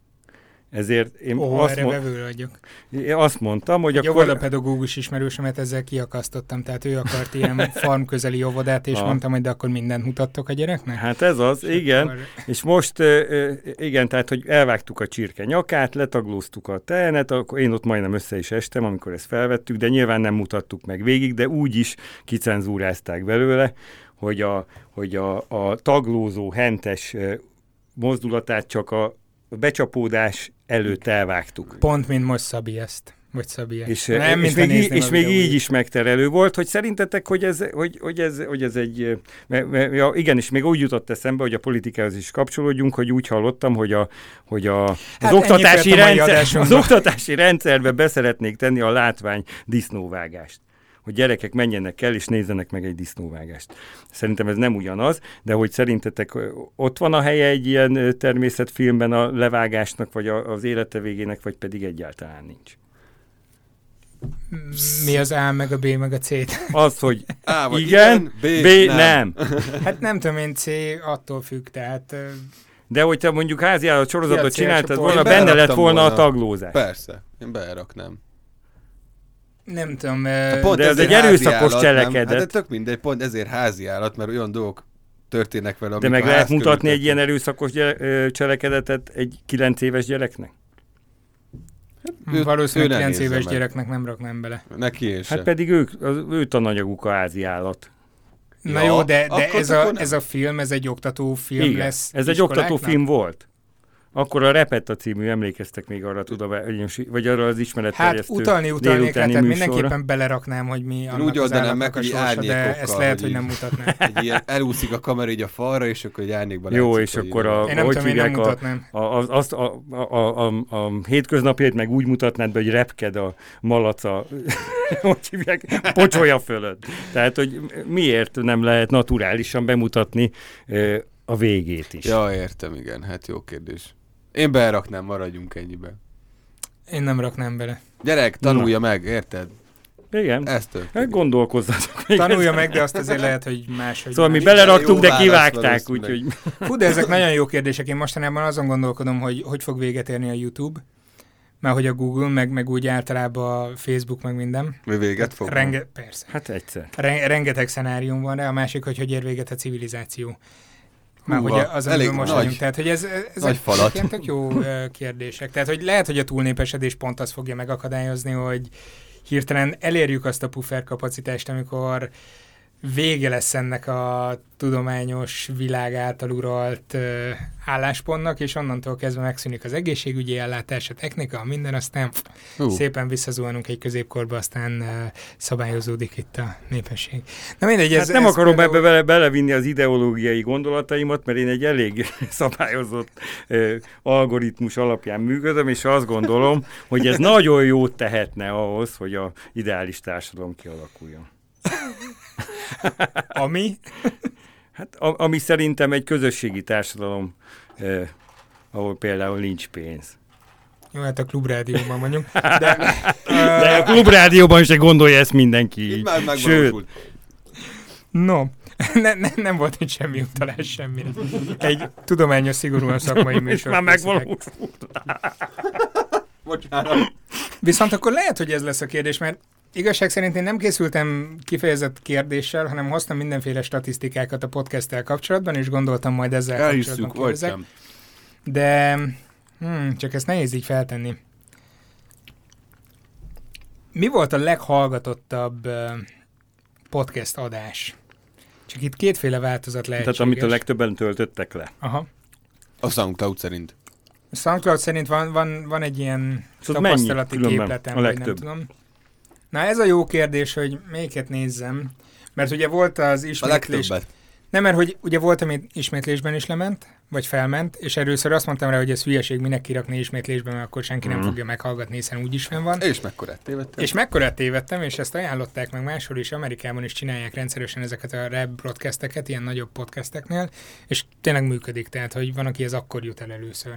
Ezért én Ó, azt, erre mo- vevő vagyok. én azt mondtam, hogy Egy akkor... óvodapedagógus ismerősömet ezzel kiakasztottam, tehát ő akart ilyen farm közeli óvodát, és Aha. mondtam, hogy de akkor mindent mutattok a gyereknek? Hát ez az, És igen. akkor- És most, igen, tehát, hogy elvágtuk a csirke nyakát, letaglóztuk a tehenet, akkor én ott majdnem össze is estem, amikor ezt felvettük, de nyilván nem mutattuk meg végig, de úgy is kicenzúrázták belőle, hogy a, hogy a, a taglózó hentes mozdulatát csak a becsapódás előtt elvágtuk. Pont, mint most Szabi ezt. Vagy Szabi ezt. És, Nem, és, még, nézném és a még így is megterelő volt, hogy szerintetek, hogy ez, hogy, hogy ez, hogy ez egy... Mert, mert, ja, igen, és még úgy jutott eszembe, hogy a politikához is kapcsolódjunk, hogy úgy hallottam, hogy, a, hogy a, az, Hát oktatási a rendszer, az oktatási rendszerbe beszeretnék tenni a látvány disznóvágást hogy gyerekek menjenek el és nézzenek meg egy disznóvágást. Szerintem ez nem ugyanaz, de hogy szerintetek ott van a helye egy ilyen természetfilmben a levágásnak, vagy a, az élete végének, vagy pedig egyáltalán nincs. Mi az A, meg a B, meg a C? Az, hogy A vagy igen, igen, B, B, nem. Hát nem tudom én, C attól függ, tehát De hogyha mondjuk háziállat sorozatot csináltad volna, benne lett beraktam volna a volna. taglózás. Persze, én beraknám. Nem tudom. Hát pont De ez egy erőszakos állat, cselekedet. Nem? Hát de tök mindegy, pont ezért házi állat, mert olyan dolgok történnek vele, De meg a lehet mutatni egy ilyen erőszakos gyere, cselekedetet egy 9 éves gyereknek? Ő- valószínűleg ő ne 9 nézze éves meg. gyereknek nem raknám bele. Neki sem. Hát pedig ők, az, ő tananyaguk a házi állat. Na Ja, jó, de, de akkor- ez, a, nem. ez a film, ez egy oktató film Igen, lesz ez egy oktató film volt. Akkor a Repetta című, emlékeztek még arra, tudom, vagy arra az Hát ismeretterjesztő utalni utalnék tehát műsorra. mindenképpen beleraknám, hogy mi annak úgy az oldanám meg, a hogy sorsa, de ezt lehet, hogy nem mutatnám. Egy ilyen elúszik a kamera így a falra, és akkor egy árnyékban Jó, és akkor a- Én nem hogy tudom, én nem hívják a- mutatnám. A, a, azt, a, a, a, a, a hétköznapjait meg úgy mutatnád be, hogy repked a malaca, hogy hívják, pocsolya fölött. Tehát, hogy miért nem lehet naturálisan bemutatni a végét is. Ja, értem, igen, hát jó kérdés. Én beraknám, maradjunk ennyiben. Én nem raknám bele. Gyerek, tanulja meg, érted? Igen. Ez Hát történik. gondolkozzatok még Tanulja ezen. meg, de azt azért lehet, hogy máshogy. Szóval mi más. beleraktuk, Jó de kivágták, úgyhogy Fú, de ezek nagyon jó kérdések. Én mostanában azon gondolkodom, hogy hogy fog véget érni a YouTube, mert hogy a Google, meg, meg úgy általában a Facebook, meg minden. Mi véget fog? Renge, persze. hát egyszer. Re- rengeteg szenárium van rá, a másik, hogy hogy ér véget a civilizáció. Már Húha, hogy az, elég most nagy- vagyunk. Tehát, hogy ez, ez nagy falat. ilyen tök jó kérdések. Tehát, hogy lehet, hogy a túlnépesedés pont az fogja megakadályozni, hogy hirtelen elérjük azt a puffer kapacitást, amikor vége lesz ennek a tudományos világ által uralt ö, álláspontnak, és onnantól kezdve megszűnik az egészségügyi ellátás, a technika, minden, aztán Hú. szépen visszazuhanunk egy középkorba, aztán ö, szabályozódik itt a népesség. Na mindegy, ez, Hát nem ez akarom például- ebbe bele, belevinni az ideológiai gondolataimat, mert én egy elég szabályozott ö, algoritmus alapján működöm, és azt gondolom, hogy ez nagyon jót tehetne ahhoz, hogy a ideális társadalom kialakuljon. Ami, Hát, a, ami szerintem egy közösségi társadalom, eh, ahol például nincs pénz. jó, hát a klubrádióban mondjuk, de, De a klubrádióban se gondolja ezt mindenki Itt már Sőt, megvalósult. no, ne, ne, nem volt itt semmi utalás semmire. Egy tudományos, szigorúan szakmai és műsor. már megvalósult. Bocsánat. Viszont akkor lehet, hogy ez lesz a kérdés, mert igazság szerint én nem készültem kifejezett kérdéssel, hanem hoztam mindenféle statisztikákat a podcasttel kapcsolatban, és gondoltam majd ezzel Elhisszük, kapcsolatban vagy kérdezek. sem. De hmm, csak ezt nehéz így feltenni. Mi volt a leghallgatottabb podcast adás? Csak itt kétféle változat lehetséges. Tehát amit a legtöbben töltöttek le. Aha. A SoundCloud szerint. A SoundCloud szerint van, van, van egy ilyen Szóval tapasztalati képletem, a vagy nem legtöbb? tudom. Na ez a jó kérdés, hogy melyiket nézzem. Mert ugye volt az A ismétlés... legtöbbet. Nem, mert hogy ugye volt, ami ismétlésben is lement, vagy felment, és először azt mondtam rá, hogy ez hülyeség, minek kirakni ismétlésben, mert akkor senki nem Mhm. fogja meghallgatni, hiszen úgyis fenn van. És mekkora tévedtem. És mekkora tévedtem, és ezt ajánlották meg máshol is, Amerikában is csinálják rendszeresen ezeket a rap broadcasteket, ilyen nagyobb podcasteknél, és tényleg működik, tehát hogy van, aki ez akkor jut el először.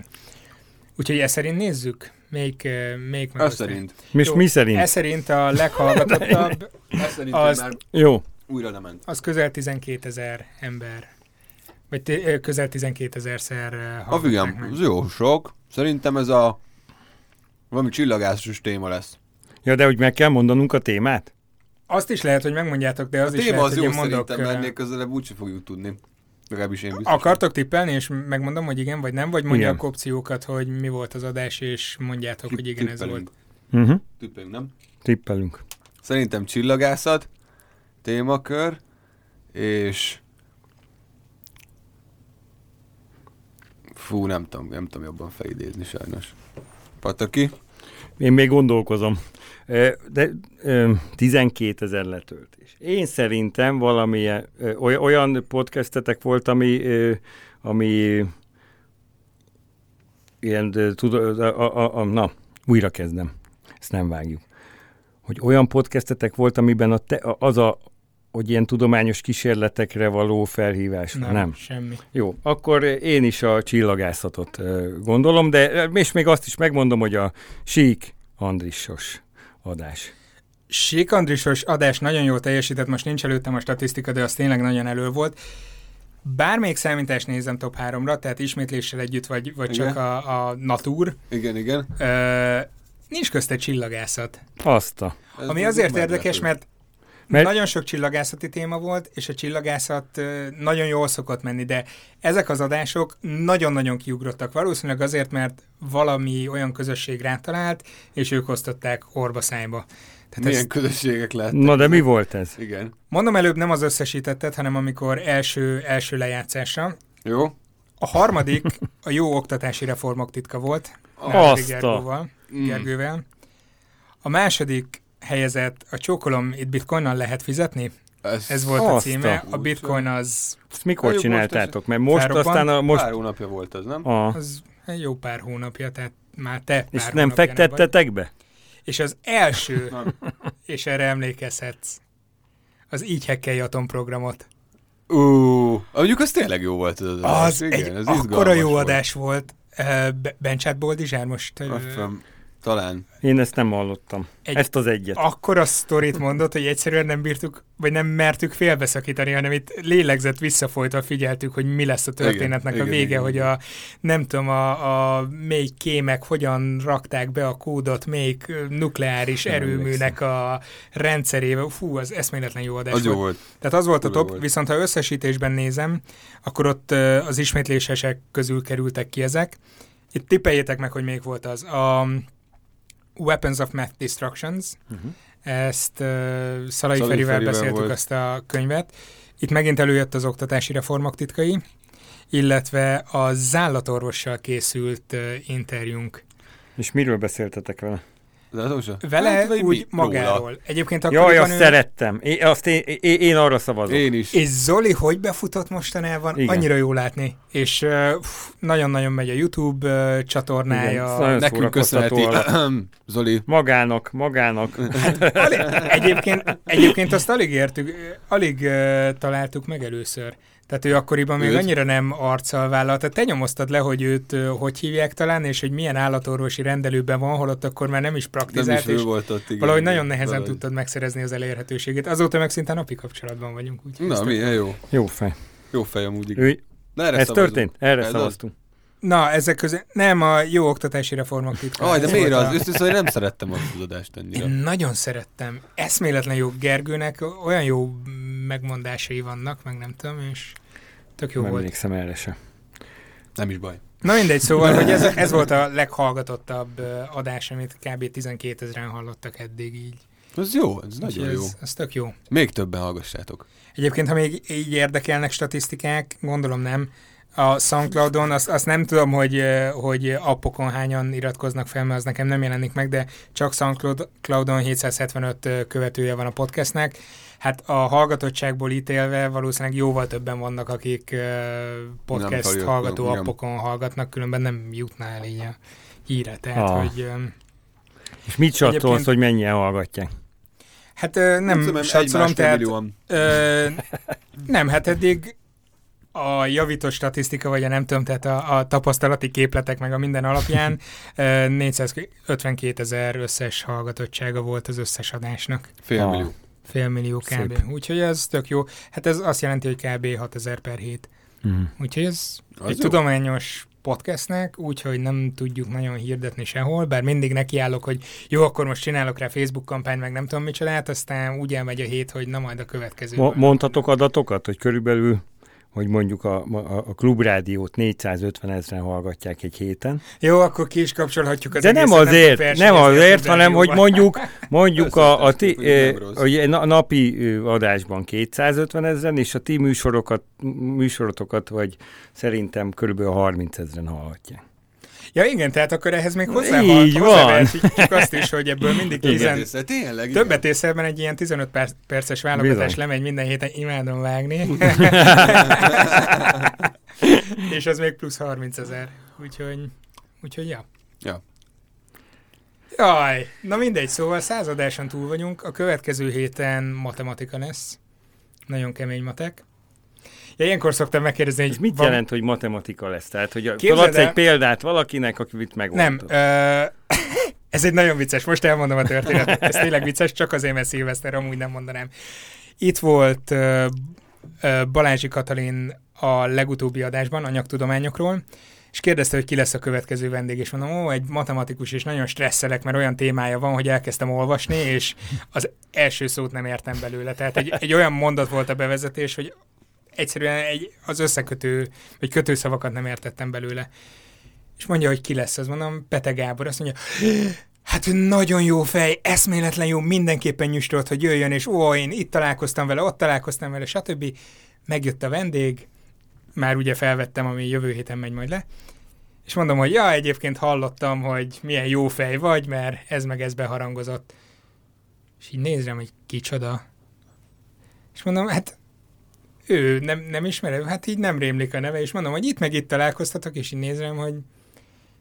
Úgyhogy ez szerint nézzük, melyik, eh, melyik Ez megosztás. szerint. És Jó, mi szerint? Ez szerint a leghallgatottabb, Ez szerint Az- már Jó. újra nem ment. az közel 12 ezer ember. Vagy t- ö, közel 12 ezerszer eh, A hallgatták figyelm, meg. ez jó sok. Szerintem ez a valami csillagásos téma lesz. Ja, de hogy meg kell mondanunk a témát? Azt is lehet, hogy megmondjátok, de az a is téma lehet, az hogy jó én mondok... szerintem, eh, ennél közelebb úgyse fogjuk tudni. Legalábbis én biztos. Akartok tippelni, és megmondom, hogy igen vagy nem, vagy mondják Igen. opciókat, hogy mi volt az adás, és mondjátok, hogy igen, ez volt. Uh-huh. Tippelünk, nem? Tippelünk. Szerintem csillagászat, témakör, és... Fú, nem tudom, nem tudom jobban felidézni sajnos. Pataki? Én még gondolkozom. De ö, 12 ezer letöltés. Én szerintem valamilyen olyan podcastetek volt, ami, ami ilyen, ö, tud, a, a, a, na, újra kezdem. Ezt nem vágjuk. Hogy olyan podcastetek volt, amiben a te, az a, hogy ilyen tudományos kísérletekre való felhívás. Nem, nem. semmi. Jó, akkor én is a csillagászatot gondolom, de és még azt is megmondom, hogy a sík Andrissos adás. Sék Andrisos adás nagyon jól teljesített, most nincs előttem a statisztika, de az tényleg nagyon elő volt. Bármelyik számítást nézem top 3-ra, tehát ismétléssel együtt, vagy, vagy Igen. csak a, a Natur, Igen, igen. ö, nincs közte csillagászat. Azt a. Ez Ami azért érdekes, mert, Mert- nagyon sok csillagászati téma volt, és a csillagászat nagyon jól szokott menni, de ezek az adások nagyon-nagyon kiugrottak. Valószínűleg azért, mert valami olyan közösség rátalált, és ők osztották orba szájba. Tehát Milyen ezt, közösségek lehetnek. Na de mi volt ez? Igen. mondom előbb nem az összesítettet, hanem amikor első, első lejátszásra. Jó? A harmadik a jó oktatási reformok titka volt. Azt a- Gergóval, Mm. Gergővel. A második helyezett a csókolom itt bitcoinnal lehet fizetni. Ez volt a címe. a- A bitcoin az, Ezt mikor Mondjuk csináltátok? Mert most Felrobbant. aztán a most... Pár hónapja volt az, nem? A, az egy jó pár hónapja, tehát már te és pár nem hónapja vagy. fektettetek be? És az első, Nem. és erre emlékezhetsz, az így hekkelj atomprogramot. Ú, mondjuk az tényleg jó volt az adás. Az Igen, egy ez akkora jó volt. adás volt. Be- Bencsát Boldizsár most hiszem, talán. Én ezt nem hallottam. Egy- Ezt az egyet. akkora sztorit mondott, hogy egyszerűen nem bírtuk, vagy nem mertük félbeszakítani, hanem itt lélegzett visszafolytva figyeltük, hogy mi lesz a történetnek Igen, a vége, igen, hogy igen. a nem tudom, a, a melyik kémek hogyan rakták be a kódot, melyik nukleáris Nem erőműnek a rendszerébe. Fú, az eszméletlen jó adás Az jó volt. volt. Tehát az volt a top, volt. viszont ha összesítésben nézem, akkor ott az ismétlésesek közül kerültek ki ezek. Itt tippeljétek meg, hogy még volt az. A Weapons of Math Destructions, Uh-huh. ezt uh, Szalai Szalai Ferivel Ferivel beszéltük volt. azt a könyvet. Itt megint előjött az oktatási reformok titkai, illetve a zállatorvossal készült uh, interjúnk. És miről beszéltetek vele? Vele Hát, hát, vagy úgy mi? magáról. Róla. Egyébként Jaj, akkoriban azt ő... szerettem. Én, azt én, én, én arra szavazok. Én is. És Zoli hogy befutott mostanában? Igen. Annyira jó látni. És uh, nagyon-nagyon megy a YouTube uh, csatornája. Igen, Nekünk köszönheti. Zoli. Magának, magának. Alig, egyébként, egyébként azt alig értük, alig uh, találtuk meg először. Tehát ő akkoriban még Őt? annyira nem arccal vállalta. Te nyomoztad le, hogy őt hogy hívják talán, és hogy milyen állatorvosi rendelőben van, holott akkor már nem is Nem praktizált, is ő volt ott, igen. valahogy igen, nagyon nehezen valahogy. tudtad megszerezni az elérhetőségét. Azóta meg szinte napi kapcsolatban vagyunk. Úgy Na, milyen jó. Jó fej. Jó fej amúgy. Ő, Na, erre ez szavazunk. történt? Erre Ez az. szavaztunk. Na, ezek közül nem a jó oktatási reformok titka. Aj, de miért az? a- Összes, hogy nem szerettem az adást annyira. Én nagyon szerettem. Eszméletlen jó Gergőnek, olyan jó megmondásai vannak, meg nem tudom, és tök jó Nem volt. emlékszem erre se. Nem is baj. Na mindegy, szóval, hogy ez, ez volt a leghallgatottabb adás, amit kb. 12 ezeren hallottak eddig így. Az jó, ez nagyon Úgyhogy jó. Ez, ez tök jó. Még többen hallgassátok. Egyébként, ha még így érdekelnek statisztikák, gondolom nem, a SoundCloudon, azt, azt nem tudom, hogy, hogy appokon hányan iratkoznak fel, mert az nekem nem jelenik meg, de csak SoundCloudon 775 ö, követője van a podcastnek. Hát a hallgatottságból ítélve valószínűleg jóval többen vannak, akik podcast feliratkoznak, hallgató igen. appokon hallgatnak, különben nem jutna el így a híre. Tehát, Ah. hogy És mit csatolsz, hogy mennyien hallgatják? hát nem tudom, satszolom, tehát. Ö, nem, hát eddig a javított statisztika, vagy a nem tudom, tehát a, a tapasztalati képletek meg a minden alapján ö, 452 ezer összes hallgatottsága volt az összes adásnak. Fél Ah. millió. Fél millió kb. Szép. Úgyhogy ez tök jó. Hát ez azt jelenti, hogy kb. 6 ezer per hét. Mm. Úgyhogy ez Az egy jó. tudományos podcastnek, úgyhogy nem tudjuk nagyon hirdetni sehol, bár mindig nekiállok, hogy jó, akkor most csinálok rá Facebook kampány, meg nem tudom micsodát, aztán úgy elmegy a hét, hogy na majd a következő. Mo- mondhatok adatokat, hogy körülbelül hogy mondjuk a, a, a klubrádiót 450 ezeren hallgatják egy héten. Jó, akkor ki is kapcsolhatjuk az De nem azért, nem versenyezni azért, a hanem hogy mondjuk, mondjuk a, a ti, hogy nem na- napi adásban 250 ezeren, és a ti műsorokat, műsorotokat, vagy szerintem körülbelül 30 ezeren hallgatják. Ja igen, tehát akkor ehhez még hozzá Így van. azt is, hogy ebből mindig tizen, Észre, Tényleg, többet észre, egy ilyen 15 perc, perces válogatás Bizony. lemegy minden héten, imádom vágni. És az még plusz 30 ezer. Úgyhogy, úgyhogy ja. Ja. Jaj, na mindegy, szóval századáson túl vagyunk, a következő héten matematika lesz. Nagyon kemény matek. Ja, ilyenkor szoktam megkérdezni, hogy És mit van- jelent, hogy matematika lesz? Tehát, hogy Képzeld feladsz el- egy példát valakinek, akit Nem, megmondott. ö, ez egy nagyon vicces, most elmondom a történetet, ez tényleg vicces, csak azért, mert szilveszter, amúgy nem mondanám. Itt volt ö, ö, Balázsi Katalin a legutóbbi adásban, anyagtudományokról, és kérdezte, hogy ki lesz a következő vendég, és mondom, ó, egy matematikus, és nagyon stresszelek, mert olyan témája van, hogy elkezdtem olvasni, és az első szót nem értem belőle. Tehát egy, egy olyan mondat volt a bevezetés, hogy egyszerűen egy, az összekötő, vagy kötőszavakat nem értettem belőle. És mondja, hogy ki lesz, az mondom, Pete Gábor, azt mondja, hát ő nagyon jó fej, eszméletlen jó, mindenképpen nyüstölt, hogy jöjjön, és ó, én itt találkoztam vele, ott találkoztam vele, stb. Megjött a vendég, már ugye felvettem, ami jövő héten megy majd le, és mondom, hogy ja, egyébként hallottam, hogy milyen jó fej vagy, mert ez meg ez beharangozott. És így nézem, hogy kicsoda. És mondom, hát ő nem, nem ismerem, hát így nem rémlik a neve, és mondom, hogy itt meg itt találkoztatok, és így nézem, hogy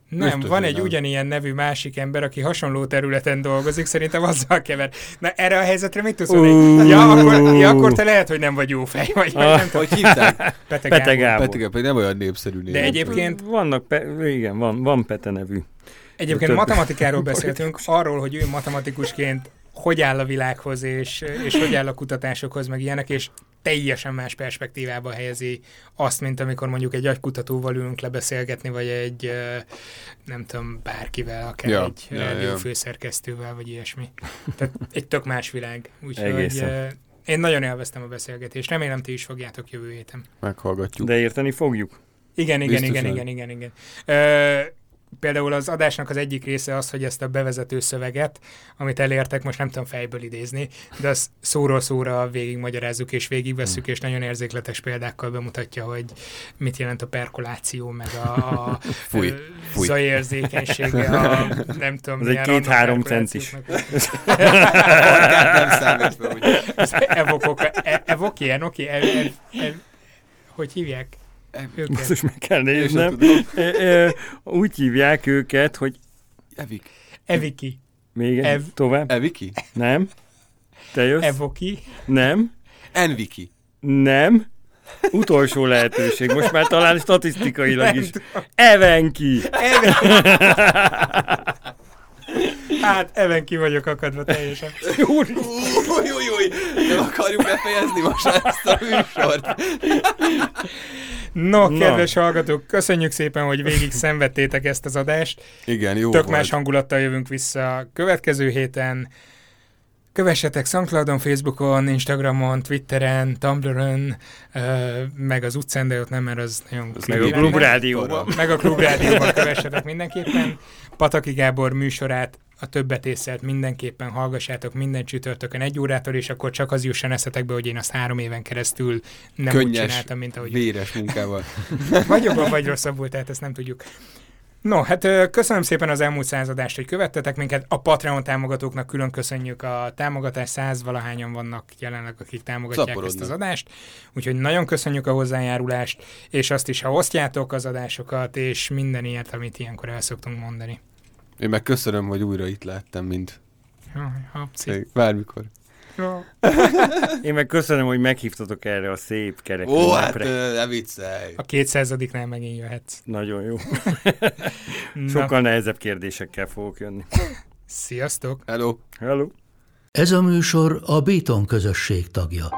nem, Biztos, van egy nem. ugyanilyen nevű másik ember, aki hasonló területen dolgozik, szerintem azzal kever. Na erre a helyzetre mit tudsz mondani? Ja, akkor, ja, akkor te lehet, hogy nem vagy jó fej, vagy, vagy Ah. nem tudom. Hogy hívták? Pete Pete Gábor. Gábor. Petike, pedig nem olyan népszerű név. De egyébként Vannak, pe- igen, van, van Pete nevű. Egyébként Több- matematikáról beszéltünk, arról, hogy ő matematikusként hogy áll a világhoz, és, és hogy áll a kutatásokhoz, meg ilyenek, és teljesen más perspektívába helyezi azt, mint amikor mondjuk egy agykutatóval ülünk lebeszélgetni, vagy egy, nem tudom, bárkivel, akár Ja, egy ja, ja. rádiófőszerkesztővel, vagy ilyesmi. Tehát egy tök más világ. Úgyhogy én nagyon élveztem a beszélgetést. Remélem, ti is fogjátok jövő héten. Meghallgatjuk. De érteni fogjuk. Igen, igen, Biztosan. igen, igen, igen, igen. Ö, például az adásnak az egyik része az, hogy ezt a bevezető szöveget, amit elértek, most nem tudom fejből idézni, de azt szóról szóra végig magyarázzuk és végigvesszük, hmm. és nagyon érzékletes példákkal bemutatja, hogy mit jelent a perkoláció, meg a, a fúj, fúj. zajérzékenysége, a nem tudom, Ez egy két-három centis. nem számít be, hogy... Evokok, e- evoki, enoki, ev, ev, ev, hogy hívják? Most meg kell néznem. Úgy hívják őket, hogy Evik. Eviki, még Ev- tovább. Eviki? Nem. Te jössz? Evoki, Nem. Enviki. Nem. Utolsó lehetőség. Most már talán statisztikailag is. Evenki. hát Evenki vagyok akadva teljesen. Új, új, új, nem akarjuk befejezni most ezt a műsort. No, Na. kedves hallgatók, köszönjük szépen, hogy végig szenvedtétek ezt az adást. Igen, jó Tök volt. más hangulattal jövünk vissza a következő héten. Kövessetek Soundcloudon, Facebookon, Instagramon, Twitteren, Tumblr-ön, meg az utcán, de ott nem, mert az nagyon Az Meg a creepy Klub lenne. Rádióban. meg a Klubrádióban kövessetek mindenképpen. Pataki Gábor műsorát, a többet észelt mindenképpen hallgassátok minden csütörtökön egy órától, és akkor csak az jusson eszetekbe, hogy én azt három éven keresztül nem úgy Könnyes, csináltam, mint ahogy véres munkával. vagy jobban, vagy rosszabbul, tehát ezt nem tudjuk. No, hát köszönöm szépen az elmúlt századást, hogy követtetek minket. A Patreon támogatóknak külön köszönjük a támogatást, száz valahányan vannak jelenleg, akik támogatják Szaporodnak. ezt az adást. Úgyhogy nagyon köszönjük a hozzájárulást, és azt is, ha osztjátok az adásokat, és minden ilyet, amit ilyenkor el szoktunk mondani. Én meg köszönöm, hogy újra itt láttam, mint hapci. bármikor. Én meg köszönöm, hogy meghívtatok erre a szép kerek Ó, hát ne viccelj. A kétszázadiknál megint jöhetsz. Nagyon jó. Na, Sokkal nehezebb kérdésekkel fogok jönni. Sziasztok! Hello. Hello. Ez a műsor a Béton közösség tagja.